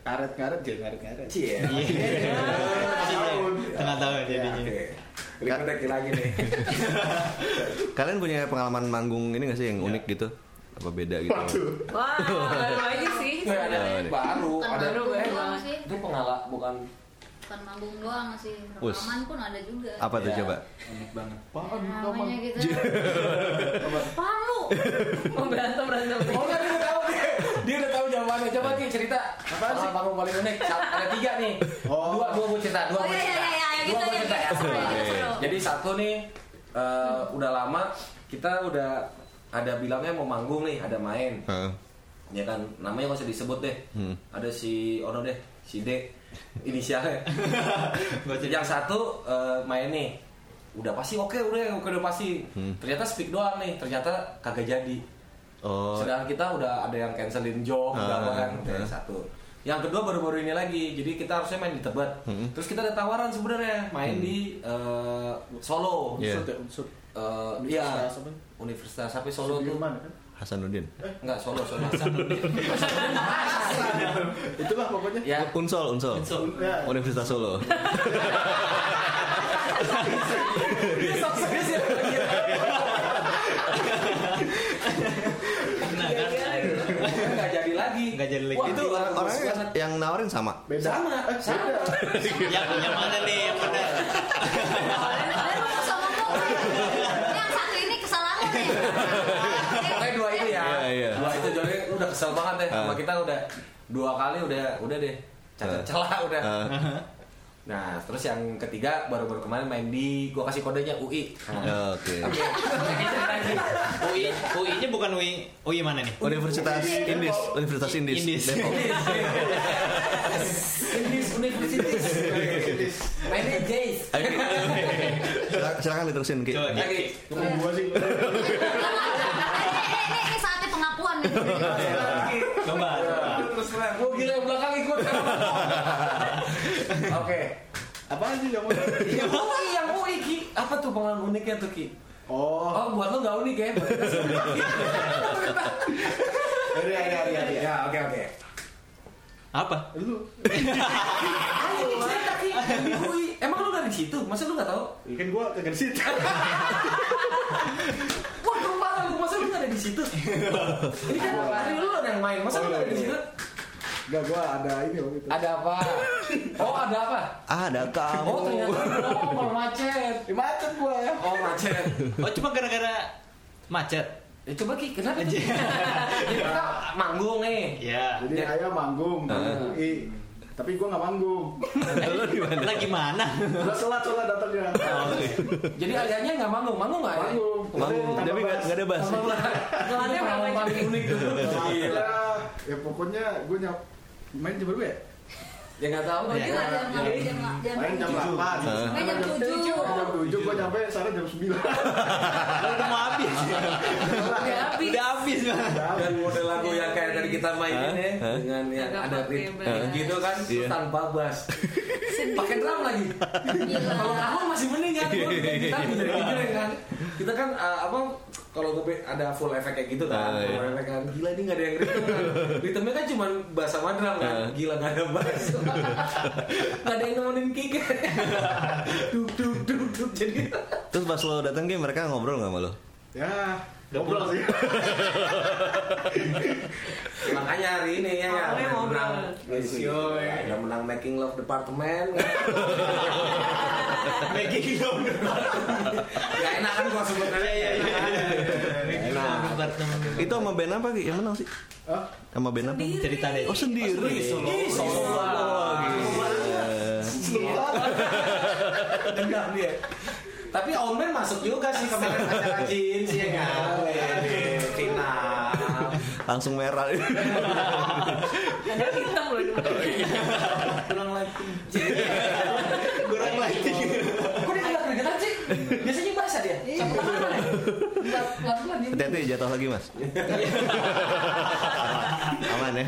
S6: karet-karet ya karet-karet.
S4: Cie.
S2: Iya.
S6: tahun.
S2: Tengah tahun
S6: Ya,
S2: jadinya.
S4: Oke. Berikutnya lagi nih.
S1: Kalian punya pengalaman manggung ini gak sih yang unik gitu? Apa beda gitu?
S6: Waduh.
S3: wah baru aja sih
S4: Nggak ada baru.
S5: bukan
S4: Ada
S3: baru,
S5: sih
S4: itu pengalaman bukan
S5: bukan manggung doang sih rekaman pun ada juga
S1: Apa tuh
S4: Ya.
S1: coba?
S6: Unik banget. Apaan?
S5: namanya gitu palu
S3: mau berantem berantem
S4: Oh enggak dia udah tahu udah jawabannya. Coba Ki cerita.
S6: Apaan sih?
S4: Panggung paling unik. Ada tiga nih.
S6: Oh.
S4: Dua dua gue cerita. Dua
S5: oh iya
S4: cerita.
S5: iya iya
S4: Dua gue
S5: yang
S4: cerita Jadi satu nih eh, udah lama kita udah ada bilangnya mau manggung nih, ada main.
S1: Heeh.
S4: Ya kan, namanya nggak usah disebut deh.
S1: Hmm.
S4: Ada si Ono deh, si D inisialnya. Yang satu eh, main nih udah pasti oke udah oke udah pasti
S1: Hmm.
S4: ternyata speak doang nih ternyata kagak jadi
S1: Oh,
S4: sedangkan kita udah ada yang cancelin job udah apa kan yang satu yang kedua baru-baru ini lagi jadi kita harusnya main di Tebet
S1: Hmm.
S4: terus kita ada tawaran sebenarnya main di eh, Solo
S1: Iya.
S6: Unsur ya, unsur.
S4: Eh, iya
S6: Universitas apa?
S4: Universitas apa Solo tuh
S6: Sudirman kan?
S1: Hasanuddin.
S4: enggak Solo Solo
S6: Itulah pokoknya.
S4: ya
S1: Unsol, Unsol.
S6: Ya.
S1: Universitas Solo.
S2: Nah, kan?
S4: nggak jadi lagi. Wah,
S1: Itu orang orangnya
S4: banget.
S1: yang nawarin sama.
S6: Beda.
S4: sama
S6: Eh,
S4: sama
S6: beda.
S2: yang, yang mana nih yang mana?
S5: Sama ngomong yang satu ini kesalahan nih
S4: Pokoknya dua itu ya.
S1: Iya, iya.
S4: Dua itu jadi udah kesel banget deh sama
S1: Ah.
S4: kita udah dua kali udah udah deh cacat
S1: Ah.
S4: celah udah.
S1: Eh,
S4: Nah terus yang ketiga baru-baru kemarin main di gua kasih kodenya UI. Nah,
S1: Oke.
S4: Oke.
S2: UI UI-nya bukan UI UI mana nih?
S1: Universitas Indis, Universitas Indis.
S2: Indis.
S4: Indis Universitas. Mainnya Jace.
S1: Silakan- Silakan diterusin Ki.
S2: Coba, Ki.
S4: Lagi.
S6: Gua sih.
S5: ini, ini, ini saatnya pengakuan nih
S2: Coba. coba.
S4: Terus. Gua gila belakang ikut. Oke.
S6: Apaan sih kamu?
S4: Yang UI, yang UI Ki. Apa tuh pengalaman uniknya tuh Ki?
S6: Oh,
S4: Oh, buat lu nggak unik ya?
S6: ada ada ada ada.
S4: Ya, oke oke.
S2: Apa?
S6: Lu,
S4: Ayo cerita Ki. UI. Emang lu nggak di situ? Masa lu nggak tahu?
S6: ya kan gua kagak di situ.
S4: Wah, ke mana lu? Masa lu nggak ada di situ? Ini kan hari lu ada yang main. Masa lu nggak ada di situ?
S6: Enggak, gua ada ini waktu itu.
S4: Ada apa? Oh, ada apa?
S1: Ada kamu.
S4: Oh, ternyata oh, malah macet.
S6: Di macet gua ya.
S4: Oh, macet.
S2: Oh cuma gara-gara macet.
S4: Ya coba Ki, kenapa?
S2: Aja.
S4: Jadi kita manggung nih.
S2: Ya.
S6: Jadi ayah manggung
S1: Ah.
S6: UI.
S7: Tapi gue nggak manggung.
S1: Lo di mana?
S2: Lagi mana?
S7: Udah telat soalnya datangnya.
S4: Jadi ayahnya nggak manggung, manggung nggak? Ayah?
S7: Manggung.
S1: Manggung, tapi nggak
S7: bass.
S1: nggak ada bass.
S3: Ngelatih berapa jam?
S4: paling unik tuh.
S7: Ya, ya pokoknya gue nyap might be able. Ya
S4: nggak tahu.
S2: Iya.
S5: nggak jam jam
S7: Main jam 8
S5: Main jam tujuh.
S7: Jam 7 gue nyampe sana jam 9
S2: Udah mau habis.
S3: Udah habis.
S2: Udah habis Bang.
S4: Dan model lagu yang kayak tadi kita mainin ya
S1: Hah?
S4: dengan yang ada
S3: bass.
S4: gitu kan
S1: Iya.
S4: tanpa bass. Pakai drum lagi.
S5: Gila.
S4: Kalau kamu masih mending kan, kita gini kan. Kita kan uh, apa kalau gue ada full efek kayak gitu kan,
S1: Ah, iya.
S4: efek kan. Gila ini nggak ada yang rhythm kan. Rhythmnya kan cuma bass sama drum kan.
S1: Ah.
S4: Gila nggak ada bass. Nggak ada yang nemenin kick. duk duk duk duk jadi.
S1: Terus pas lo datang game mereka ngobrol nggak sama lo?
S7: Ya ngobrol sih
S4: Makanya hari ini ya
S3: ngobrol.
S4: menang Lesio ya, udah menang Making Love Department.
S2: Making dong.
S4: Gak enak kan gua sebut aja ya.
S1: Itu sama band apa yang menang sih?
S7: Hah?
S1: Sama band apa?
S2: Cerita deh.
S1: Oh sendiri.
S4: Ih, solo Dendam dia. Tapi Omen masuk juga sih kemarin acara jeans ya kan. Final.
S1: Langsung merah.
S3: Ada hitam loh di mana.
S4: Kurang lagi.
S2: Kurang lagi.
S4: Kok dia nggak keringetan sih? Biasanya basah dia. Sampai tangan ya?
S5: Nggak pelan-pelan dia.
S1: Hati-hati jatuh lagi mas. Aman ya.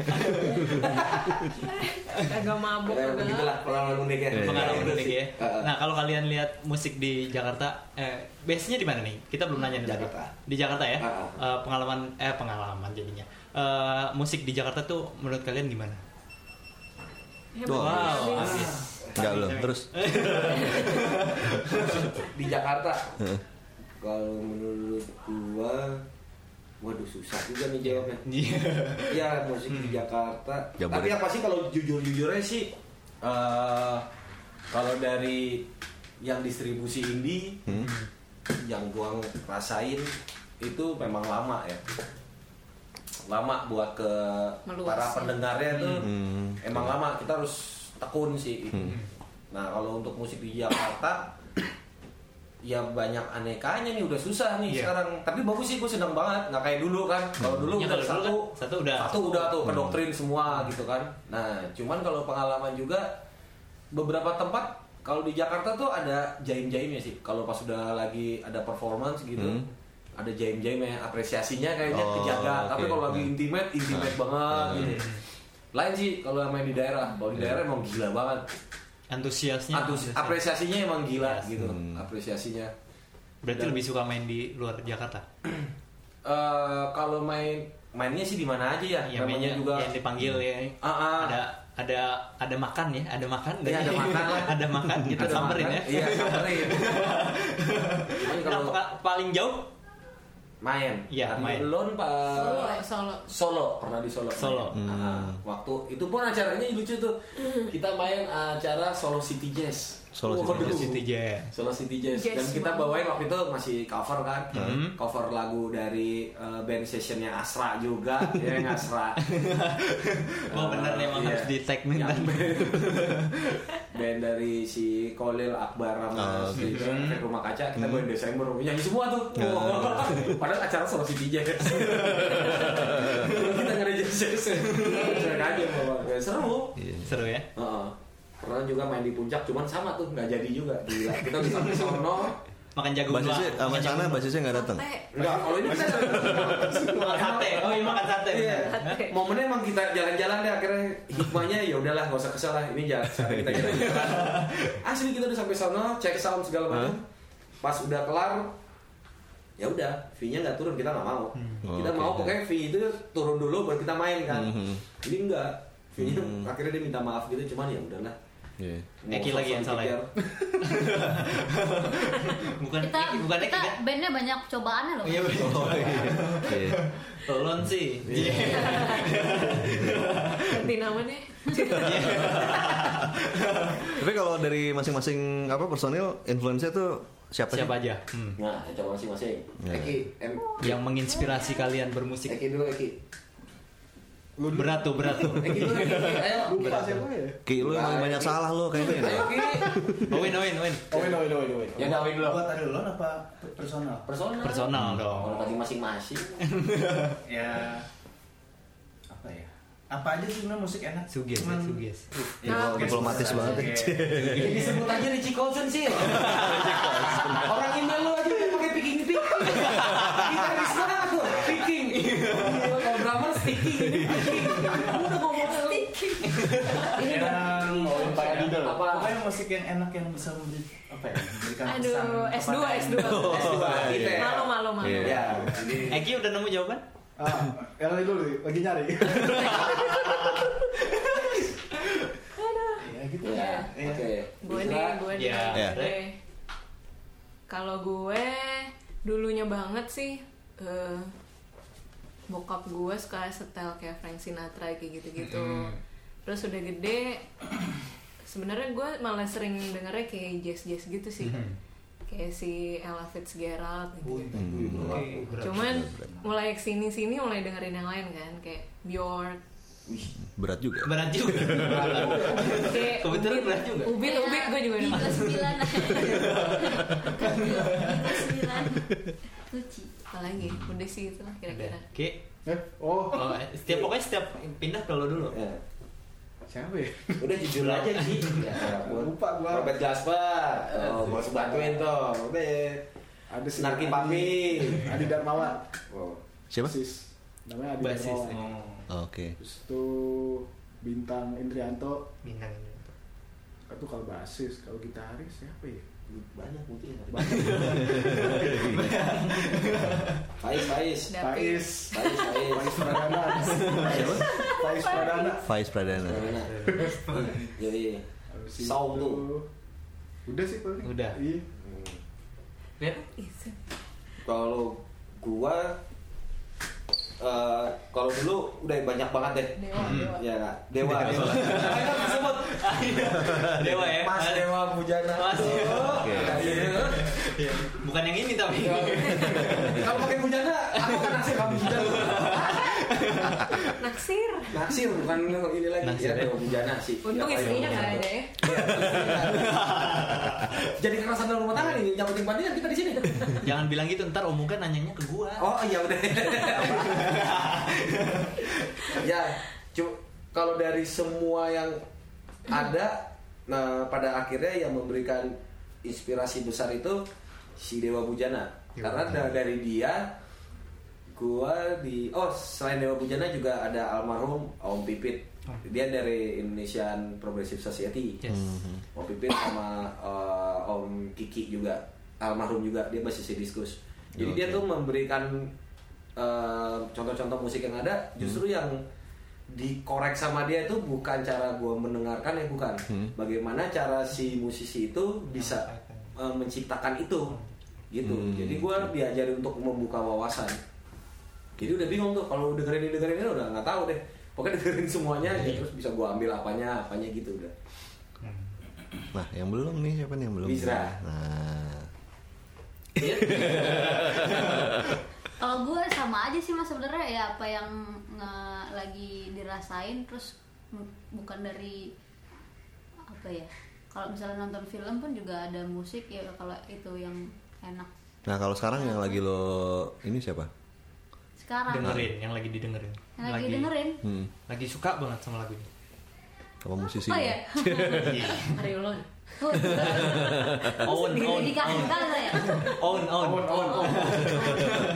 S3: Agak mabuk
S4: Ya, begitulah pengalaman unik ya.
S2: Pengalaman unik ya. Nah kalau kalian lihat musik di Jakarta, eh, base-nya di mana nih? Kita belum nanya nih tadi.
S4: Jakarta.
S2: Di Jakarta ya. Eh, pengalaman eh pengalaman jadinya. Eh, musik di Jakarta tuh menurut kalian gimana?
S3: Hebat
S1: Wow.
S2: habis.
S1: Enggak belum. Terus.
S4: di Jakarta. Kalau menurut gua Waduh susah juga nih jawabnya.
S2: Iya.
S4: Ya musik di Jakarta. Tapi apa sih kalau jujur-jujurnya sih eh, kalau dari yang distribusi indie
S1: Hmm.
S4: yang gua rasain itu memang lama ya. Lama buat ke
S3: Meluas
S4: para
S3: ya.
S4: pendengarnya tuh
S1: Hmm.
S4: emang lama kita harus tekun sih. Nah kalau untuk musik di Jakarta ya banyak anekanya nih udah susah nih
S2: Iya.
S4: sekarang. Tapi bagus sih gue seneng banget. Nggak kayak dulu kan. Kalau dulu
S2: Ya,
S4: udah
S2: kalau dulu
S4: satu
S2: kan satu udah.
S4: satu udah tuh kedoktrin semua gitu kan. Nah cuman kalau pengalaman juga beberapa tempat kalau di Jakarta tuh ada jaim-jaimnya sih. Kalau pas udah lagi ada performance gitu
S1: Hmm.
S4: ada jaim-jaimnya apresiasinya kayaknya
S1: Oh,
S4: kejaga tapi
S1: oke.
S4: kalau lagi
S1: Hmm.
S4: intimate intimate banget gitu. Lain sih kalau main di daerah. Kalau di daerah emang gila banget
S2: Antusiasnya.
S4: Antus, apresiasinya emang gila
S2: Yes.
S4: gitu
S1: Hmm.
S4: apresiasinya
S2: Berarti
S4: Dan-
S2: lebih suka main di luar Jakarta.
S4: Eh, kalau main mainnya sih di mana aja ya
S2: Yang mainnya
S4: Namanya
S2: yang dipanggil ya.
S4: Ah, ah.
S2: Ada ada ada makan ya, ada makan.
S4: Iya, ada makan
S2: ada makan kita
S4: Ada
S2: samperin
S4: makan.
S2: ya.
S4: iya samperin
S2: Nah,
S4: kalau
S2: paling jauh
S4: main.
S2: Iya,
S4: Tadi
S2: main.
S4: Lon pak.
S3: Solo, Solo.
S4: Solo pernah di Solo.
S2: Solo.
S4: Ah, waktu itu pun acaranya lucu tuh. Kita main acara Solo City Jazz
S1: Solo City. Jazz.
S2: City Jazz.
S4: Solo City Jazz. Dan kita bawain waktu itu masih cover kan
S2: Hmm.
S4: cover lagu dari uh, band sessionnya Asra juga ya yang Asra
S2: Oh bener nih emang
S4: Iya.
S2: harus di
S4: Yang
S2: kan.
S4: band, band dari si Kolil Akbar
S1: Oh,
S4: sama si
S1: oke.
S4: Efek Rumah Kaca kita bawain Desember nyanyi semua tuh
S1: Oh.
S4: padahal acara Solo City Jazz kita ngerjain jazz Saya aja bawa Ya, seru
S1: Iya.
S2: Seru ya.
S4: Heeh. Pernah juga main di puncak cuman sama tuh nggak jadi juga gila kita udah sampai sono
S2: Makan jagung
S1: Basisnya
S2: dua.
S1: sama
S2: Makan
S1: sana basisnya nggak datang.
S3: Sate.
S4: Enggak, kalau ini kita
S2: Makan sate. Oh iya makan sate.
S4: Iya. Momennya emang kita jalan-jalan deh akhirnya hikmahnya ya udahlah nggak usah kesel lah ini jalan kita jalan-jalan. Asli kita udah sampai sono cek sound segala macam. Pas udah kelar ya udah fee-nya nggak turun kita nggak mau.
S1: Oh,
S4: kita
S1: oke.
S4: mau pokoknya fee itu turun dulu baru kita main kan.
S1: Mhm.
S4: Ini enggak. Fee-nya
S1: Hmm.
S4: akhirnya dia minta maaf gitu cuman ya udahlah.
S1: Iya.
S4: Mau
S2: Eki lagi yang salah ya? Bukan
S5: Kita
S2: bukan
S5: kita
S2: kan?
S5: bandnya banyak cobaannya loh.
S2: Iya betul.
S1: Oh iya. Iya.
S2: Tolon sih. Iya.
S3: Ganti nama deh.
S1: Tapi kalau dari masing-masing apa personil influence tuh siapa,
S2: Siapa
S1: sih?
S2: aja? Hmm.
S4: Nah, coba masing-masing. Eki,
S2: Yang menginspirasi kalian bermusik.
S4: Eki dulu Eki.
S7: Lu
S2: Berat tuh, berat tuh.
S4: Eh, gitu lagi. Ayo.
S7: lupa siapa ya?
S1: Ki lu emang banyak salah lu kayaknya ya.
S4: Oke.
S2: Owen, Owen, Owen.
S7: Oh, no, no, no,
S4: Ya ngawin dulu.
S6: Buat tadi lo apa personal?
S4: Personal.
S2: Personal
S4: Kalau
S2: dong.
S4: tadi masing-masing.
S6: Ya apa ya? Apa aja sih sebenarnya musik enak?
S2: Suges, ya,
S6: Cuman-
S2: suges.
S6: Ya,
S1: Diplomatis banget.
S4: Jadi disebut aja Richie Colson sih. Orang email lu aja
S6: musik yang enak yang bisa memberi apa ya? Memberikan pesan
S3: Aduh, S2,
S6: kepada-
S3: S2.
S4: S2 gitu ya.
S3: Malu, malu, malu.
S1: Iya.
S4: Ya, jadi
S2: Eki udah nemu jawaban?
S7: Ah, yang lain dulu, lagi nyari.
S6: Ya gitu
S4: ya.
S6: ya.
S4: Oke.
S3: Gue nih, gue nih.
S2: Iya.
S1: Iya.
S3: Kalau gue dulunya banget sih eh, bokap gue suka setel kayak Frank Sinatra kayak gitu-gitu. Terus udah gede sebenarnya gue malah sering dengernya kayak jazz-jazz gitu sih. Kayak si Ella Fitzgerald gitu. Cuman mulai ke sini sini mulai dengerin yang lain kan kayak Bjork
S1: Berat juga.
S2: Berat juga. Kebetulan
S3: Ubit.
S2: berat juga.
S3: Ubit Ubit gue juga
S5: Bintang
S3: denger.
S5: sembilan Bintang sembilan Luci
S3: Apalagi udah sih itu lah kira-kira.
S2: Oke.
S7: Eh, oh,
S2: Oh, setiap pokoknya setiap pindah ke lo dulu.
S4: Ya.
S7: Siapa ya?
S4: Udah jujur aja sih. Ya,
S7: Lupa gua.
S4: Robert Jasper. Oh, gua harus bantuin tuh. Udah.
S7: Ada si
S4: Senarki
S7: Adi-
S4: Papi.
S7: Adi Darmawan.
S4: Oh.
S1: Siapa?
S7: Basis. Namanya Adi
S2: Basis.
S7: Darmawan.
S2: Oh,
S1: Oke.
S7: Terus itu Bintang Indrianto.
S2: bintang ini.
S7: Itu kalau basis, kalau gitaris siapa ya?
S4: Banyak mungkin.
S7: Banyak.
S4: Faiz, Faiz.
S7: Faiz.
S4: Faiz, Faiz.
S7: Faiz Pradana. Faiz Pradana.
S1: Faiz Pradana.
S4: Jadi
S7: Habis
S4: Saung
S7: itu-
S4: tuh.
S7: Udah sih paling.
S2: Udah.
S7: Iya.
S4: Kalau gua eh, kalau dulu udah banyak banget deh.
S3: Dewa, dewa.
S4: Ya, nggak? Dewa, Dewa. Ayo disebut.
S2: Dewa ya.
S4: Mas Dewa Bujana.
S2: Mas.
S1: Oke.
S4: Iya.
S2: Bukan yang ini tapi.
S4: Kalau pakai Bujana, aku kan naksir kamu Bujana.
S3: Naksir.
S4: Naksir bukan ini lagi.
S2: Naksir,
S4: ya,
S2: ya.
S4: Dewa Bujana sih.
S3: Untung
S4: Ya,
S3: istrinya nggak ada ya.
S4: Jadi kekerasan dalam rumah tangga nih, nyabutin pandian kita di sini.
S2: Jangan bilang gitu ntar Om Muka nanyanya ke gua.
S4: Oh iya udah. ya, cu- kalau dari semua yang ada, nah pada akhirnya yang memberikan inspirasi besar itu si Dewa Bujana. Karena dari dia, gua di oh selain Dewa Bujana juga ada almarhum Om Pipit. Dia dari Indonesian Progressive Society.
S2: Yes.
S4: Om Pipit sama eh, Om Kiki juga almarhum juga dia basisnya diskus. Jadi dia
S1: Oke.
S4: tuh memberikan eh, contoh-contoh musik yang ada justru yang dikorek sama dia itu bukan cara gue mendengarkan ya bukan.
S1: Hmm.
S4: Bagaimana cara si musisi itu bisa eh, menciptakan itu gitu.
S1: Hmm,
S4: Jadi gue diajari untuk membuka wawasan. Jadi udah bingung tuh kalau dengerin ini dengerin ini udah nggak tahu deh. Pokoknya dengerin semuanya aja terus bisa gue ambil apanya apanya gitu udah.
S1: Nah, yang belum nih siapa nih yang belum?
S4: Bizra.
S1: Nah,
S5: Kalau gue sama aja sih mas sebenarnya ya apa yang nge- lagi dirasain terus bu- bukan dari apa ya kalau misalnya nonton film pun juga ada musik ya kalau itu yang enak
S1: nah kalau sekarang yang lagi lo ini siapa?
S5: Sekarang.
S2: Dengerin yang lagi didengerin.
S5: yang lagi, dengerin?
S1: Hmm,
S2: Lagi suka banget sama lagunya.
S1: apa musisi?
S5: oh ya?
S3: Ari Ulon.
S2: Owen, Owen,
S5: dikasih kali saya.
S2: Owen, Owen,
S4: Oh, oh,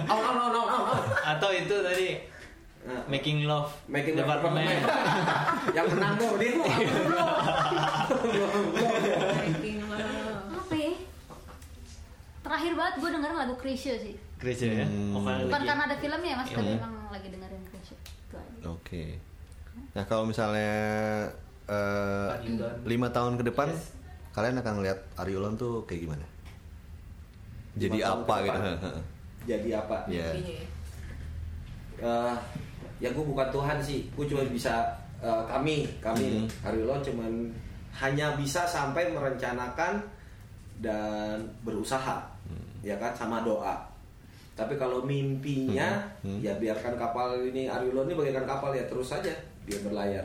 S4: oh, oh, oh, oh.
S2: Atau itu tadi
S4: Nah,
S2: Making Love
S4: Making Love.
S2: Department.
S4: yang menang tuh dia tuh
S3: Making love.
S5: apa ya? Terakhir banget gue dengerin lagu Krisya sih
S2: Gereja ya.
S1: Hmm.
S2: Vokal
S5: bukan
S2: lagi.
S5: karena ada filmnya mas tapi
S2: Iya.
S5: emang lagi dengerin Krisya itu aja
S1: Oke. Nah kalau misalnya eh,
S2: Ariulon.
S1: lima tahun ke depan, kalian akan ngeliat Ariulon tuh kayak gimana? Jadi
S4: Lima tahun
S1: apa gitu?
S4: jadi apa
S1: Ya.
S3: Ya.
S4: Eh, ya gue bukan Tuhan sih gue cuma bisa eh, kami kami
S1: Hmm.
S4: Ariulon cuman hanya bisa sampai merencanakan dan berusaha
S1: Hmm.
S4: ya kan sama doa Tapi kalau mimpinya
S1: Hmm. Hmm.
S4: ya biarkan kapal ini Ariulon ini bagaikan kapal ya terus saja dia berlayar.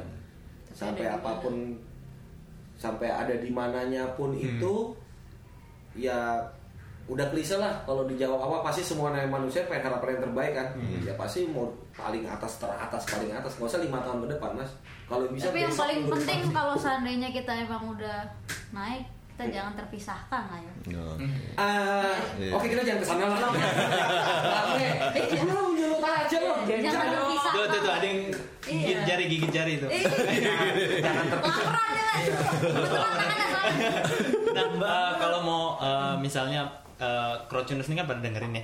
S4: Sampai
S3: ada di
S4: apa pun sampai ada di mananya pun itu ya udah klise lah kalau dijawab apa pasti semua namanya manusia pengen harapan yang terbaik kan. Ya pasti mau paling atas teratas paling atas. Nggak usah lima tahun ke depan mas. Kalau bisa
S5: Tapi yang paling penting kalau seandainya kita emang udah naik, kita jangan terpisahkan lah ya.
S1: Oh.
S4: Ah,
S1: Iya.
S4: oke kita jangan ke sana lah. Rame. Lu nyulut aja lo
S5: Jangan terpisahkan.
S2: Tuh, tuh, tuh, ada yang gigit
S5: Iya.
S2: jari, gigit jari itu.
S5: Eh, tangannya soalnya.
S2: Nah, eh, kalau mau eh, misalnya eh, Crowdtuners ini kan pada dengerin ya.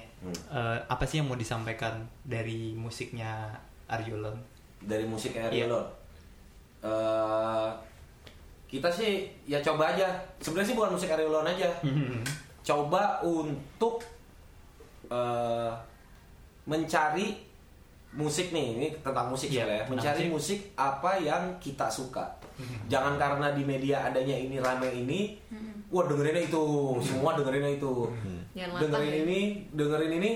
S2: Eh, apa sih yang mau disampaikan dari musiknya Aryulon?
S4: dari musik
S2: Iya.
S4: Ariel Eh, kita sih ya coba aja. Sebenarnya sih bukan musik Arielon aja. Coba untuk eh, mencari musik nih. Ini tentang musik ya.
S2: tentang
S4: mencari
S2: musik.
S4: musik apa yang kita suka. Jangan karena di media adanya ini rame ini. Wah dengerinnya itu. Semua dengerinnya itu. Dengerin
S3: ya.
S4: ini dengerin ini.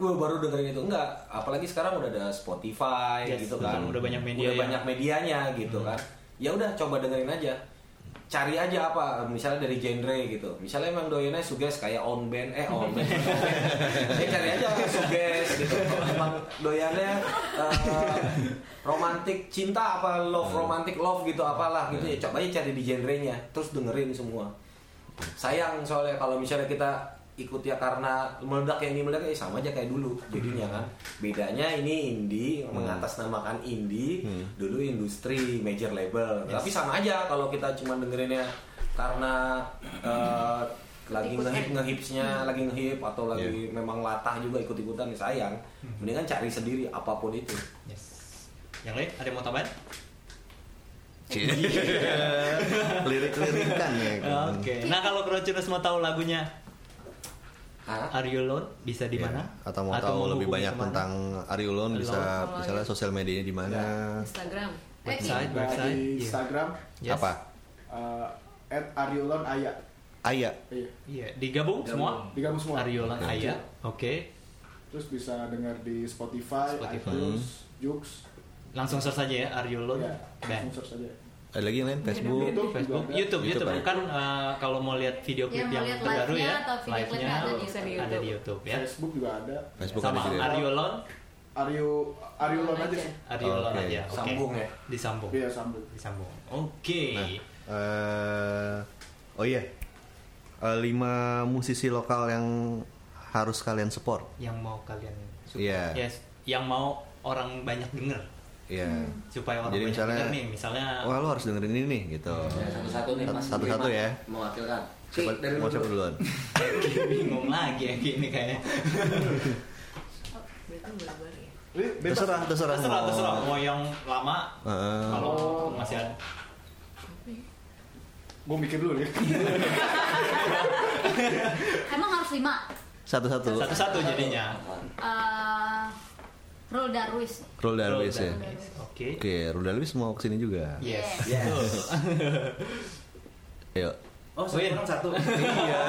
S4: Wah baru dengerin itu. Enggak. Apalagi sekarang udah ada Spotify
S2: Yes,
S4: gitu
S2: betul.
S4: kan.
S2: Udah banyak media
S4: udah banyak medianya gitu kan ya udah coba dengerin aja. Cari aja apa misalnya dari genre gitu. Misalnya emang doyannya suges kayak on band eh on band. Ya cari aja suges gitu. Emang doyannya eh, romantik cinta apa love romantic love gitu apalah gitu. Ya coba aja cari di genrenya. Terus dengerin semua. Sayang soalnya kalau misalnya kita ikut ya karena meledak yang ini meledak ya sama aja kayak dulu jadinya kan. Bedanya ini indie mengatasnamakan indie dulu industri major label. Tapi sama aja kalau kita cuma dengerinnya karena eh, lagi ngehip ngehipsnya lagi ngehip atau lagi memang latah juga ikut ikutan sayang. Mendingan cari sendiri apa pun itu.
S2: Yes. Yang lain ada yang mau tambahan?
S1: Lirik-lirikan ya. kan.
S2: Oke. Nah kalau Crowdtuners mau tahu lagunya
S4: Hah?
S2: Bisa di
S1: Ya,
S2: mana?
S1: Atau mau tahu lebih banyak
S2: ke mana?
S1: tentang Ariulon bisa
S3: Ariulon.
S1: misalnya sosial medianya di mana?
S3: Instagram
S2: website,
S7: Nah,
S2: website.
S7: di
S2: Iya.
S7: Instagram
S2: Yes.
S1: Apa?
S7: uh, at Ariolon Aya.
S1: Aya.
S7: Iya,
S2: Iya, digabung semua.
S7: digabung semua.
S2: Aryolon Aya. Oke.
S7: Terus bisa dengar di Spotify,
S2: Spotify.
S7: iTunes, Joox.
S2: Langsung search saja ya
S7: Ya,
S2: Band.
S7: langsung search aja.
S1: Ada lagi yang lain Facebook.
S7: YouTube
S2: Facebook,
S7: ada.
S2: YouTube,
S1: YouTube
S2: YouTube, kan eh, kalau mau lihat video klip
S5: Ya,
S2: yang
S5: lihat
S2: terbaru ya, live-nya
S5: ada di
S3: YouTube.
S2: ada di YouTube ya.
S7: Facebook juga ada.
S1: Facebook
S2: Sama
S1: ada?
S2: Aryolon,
S7: Ario Ariolon aja sih.
S2: Aryolon
S1: Oke.
S2: aja. Oke.
S4: Sambung ya?
S2: Disambung.
S7: Iya, sambung.
S2: Disambung. Oke.
S1: Nah, eh, oh iya, Eh, lima musisi lokal yang harus kalian support.
S2: Yang mau kalian support.
S1: Iya.
S2: Yes, yang mau orang banyak denger
S1: Iya.
S2: supaya orang
S1: Jadi
S2: banyak
S1: misalnya-
S2: denger nih, misalnya
S1: Wah lo harus dengerin ini nih gitu.
S4: Ya, satu-satu nih mas
S1: Satu-satu
S4: Lima
S1: ya.
S4: mewakilkan
S1: Siapa,
S4: Ki, dari
S1: mau
S4: lu
S1: siapa
S4: dulu.
S1: duluan?
S2: bingung lagi ya gini kayaknya.
S3: oh berarti boleh-boleh ya
S7: Ini bebas.
S1: Terserah, terserah.
S2: Terserah,
S1: mau-
S2: terserah mau yang lama
S1: Heeh.
S2: kalau masih ada.
S7: Gue mikir dulu ya.
S5: Emang harus lima.
S1: Satu-satu.
S2: Satu-satu jadinya.
S5: Eh, Roll Darwis.
S1: Roll Darwis ya.
S2: Oke.
S1: Oke, Roll Darwis mau ke sini juga.
S2: Yes.
S4: Yes.
S1: Ayo.
S6: Oh, satu
S2: Win.
S6: orang satu.
S2: Iya.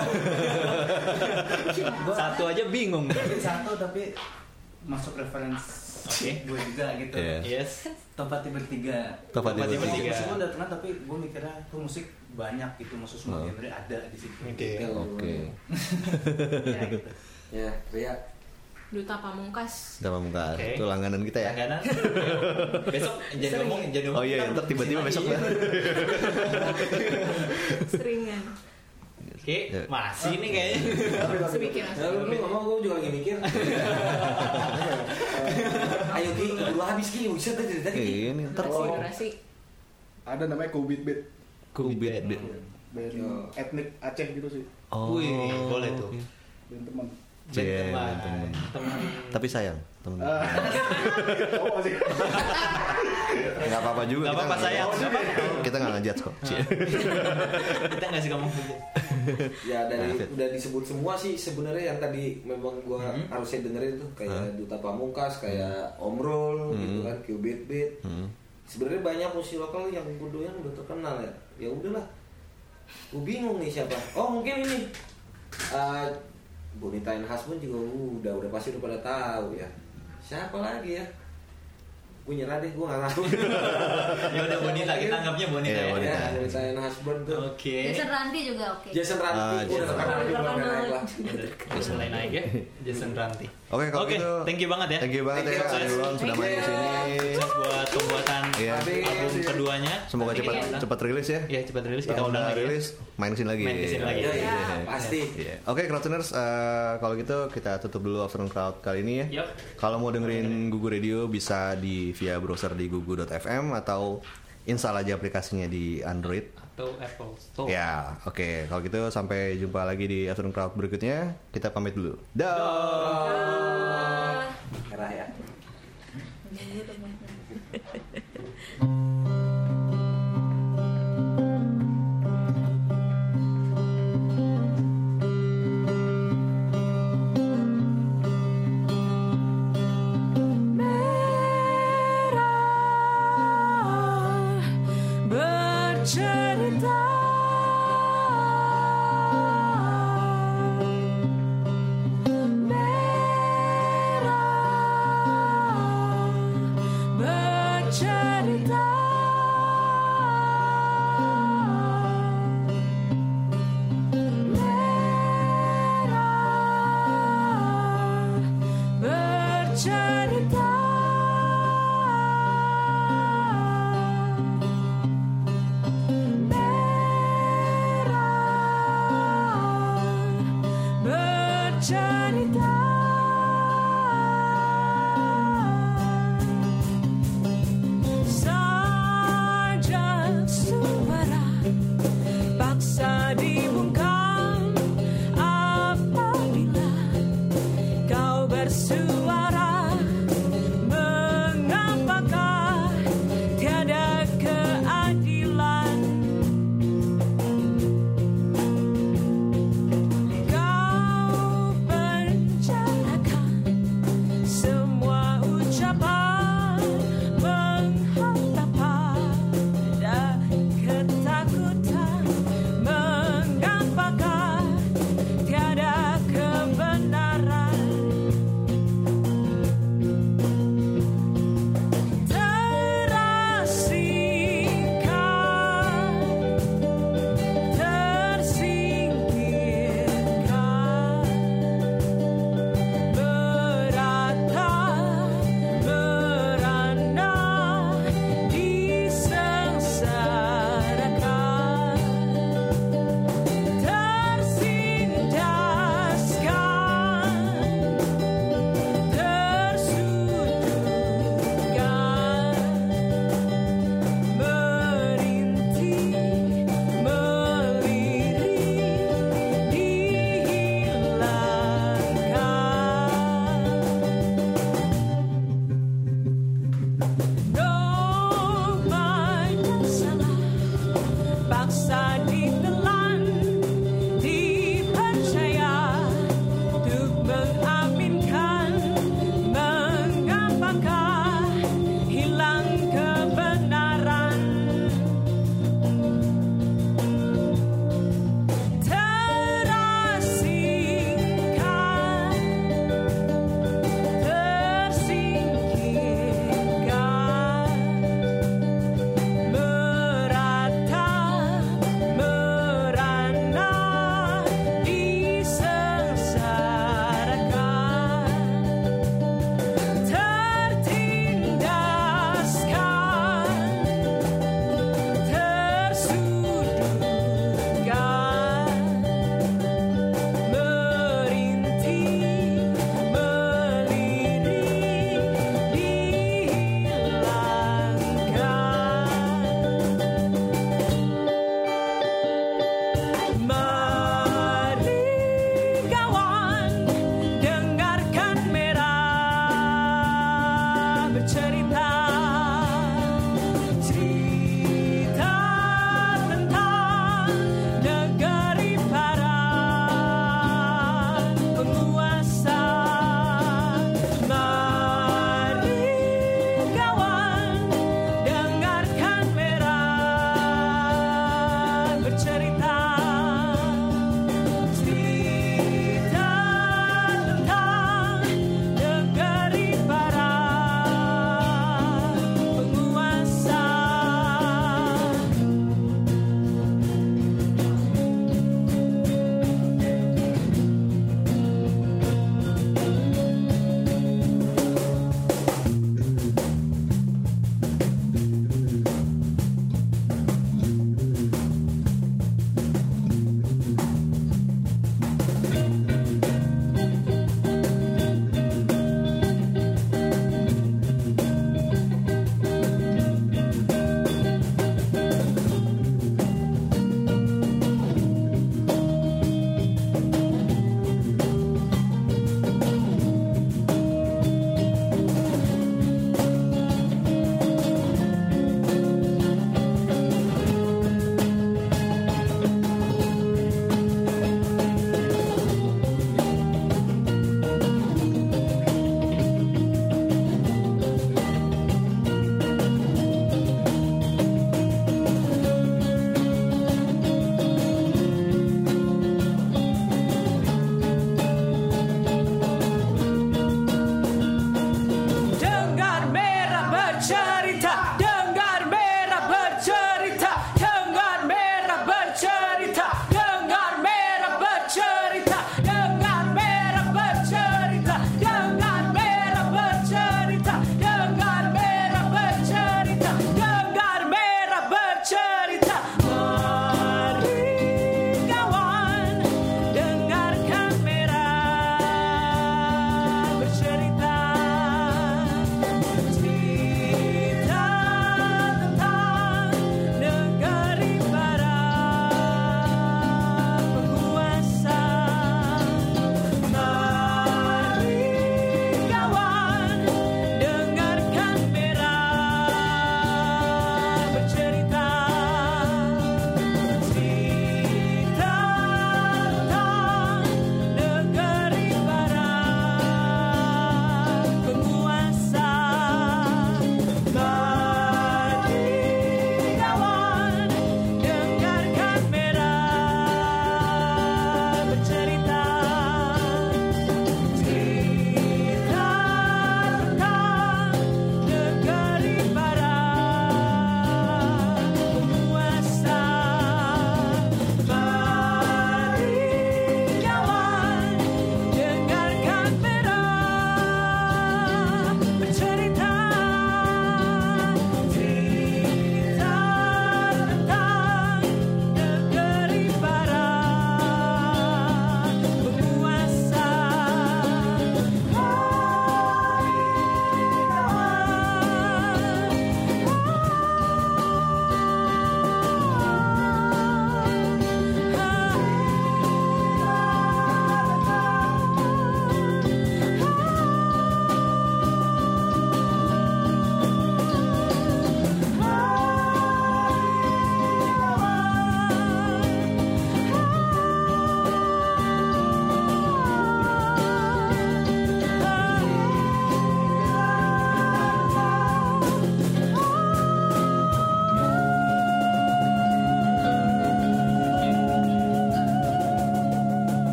S2: Satu aja bingung.
S6: Tapi satu tapi masuk reference
S2: Oke.
S6: gue juga gitu.
S1: Iya.
S2: Yes.
S6: Tempat bertiga.
S1: Tempat
S2: Tempat
S1: tiba
S2: tiba-
S6: Musik
S2: Bertiga.
S6: musik gue udah kenal tapi gue mikirnya tuh musik banyak gitu maksud semua
S1: Oh.
S6: genre ada di situ.
S2: Oke.
S1: Oke.
S6: Ya, gitu.
S4: ya Ria
S3: Duta Pamungkas
S1: Kita pamungkas.
S2: Oke.
S1: Itu langganan kita ya.
S2: Langganan. Besok jadi ngomong jadi ngomong.
S1: Oh iya, ntar tiba-tiba besok dah.
S3: seringan
S2: Oke,
S1: Ya.
S2: masih nih kayaknya.
S3: Sebikin
S4: Ya, lu ngomong gue juga lagi mikir ayo Ki dulu habis Ki bisa tadi tadi.
S1: Ini ntar
S7: Ada namanya Kubit Beat.
S1: kubit.
S7: Band
S4: Yo.
S7: etnik Aceh gitu sih.
S1: Oh.
S2: Wih, boleh tuh.
S7: Band teman.
S1: Cie,
S2: Teman.
S1: teman.
S2: Teman.
S1: Tapi sayang, teman.
S7: Oh, masih.
S1: Enggak apa-apa juga.
S2: Gak
S1: kita
S2: apa-apa
S1: nggak-
S2: sayang.
S1: Kita nggak ngejudge kok.
S2: Kita nggak sih ngomong gitu.
S4: ya dari
S1: Nah,
S4: udah disebut semua sih sebenarnya yang tadi memang gua
S2: Hmm.
S4: harusnya dengerin tuh kayak Duta Pamungkas kayak Om Roll gitu kan Qbit Beat
S1: Hmm.
S4: sebenarnya banyak musisi lokal yang kudoyan udah terkenal ya ya udahlah gue bingung nih siapa oh mungkin ini Eh,
S8: Bonita and Husband juga udah udah pasti udah pada tahu ya siapa lagi ya gue nyerah deh gue gak tahu
S2: ya udah Bonita kita anggapnya Bonita
S1: Iya,
S2: ya.
S1: Bonita.
S8: ya Bonita and Husband tuh
S2: Oke.
S5: Jason Ranti juga oke
S8: Jason Ranti
S1: Ah,
S8: udah terkenal udah naik lah
S2: Jason lain naik ya. Jason Ranti.
S1: Oke, kalau
S2: Oke,
S1: gitu
S2: thank you banget ya.
S1: Thank you banget
S8: Thank
S1: ya
S8: you,
S1: Arilon sudah main di sini.
S2: Buat pembuatan
S1: Iya.
S2: album keduanya.
S1: Semoga
S2: Nanti
S1: cepat
S2: kita-
S1: cepat rilis ya.
S2: Iya, cepat rilis kita undang
S1: udah
S2: lagi. ya.
S1: rilis, main ke sini lagi.
S2: Main ke sini lagi.
S8: Iya, iya,
S1: Iya.
S8: pasti
S1: Iya. Oke, Crowdtuners, eh kalau gitu kita tutup dulu Afternoon Crowd kali ini ya.
S2: Yup.
S1: Kalau mau dengerin Gugu Radio bisa di via browser di gugu.fm atau install aja aplikasinya di Android.
S2: Atau Apple Store.
S1: Ya, oke. Kalau gitu sampai jumpa lagi di Afternoon Crowd berikutnya. Kita pamit dulu. Dah.
S8: merah ya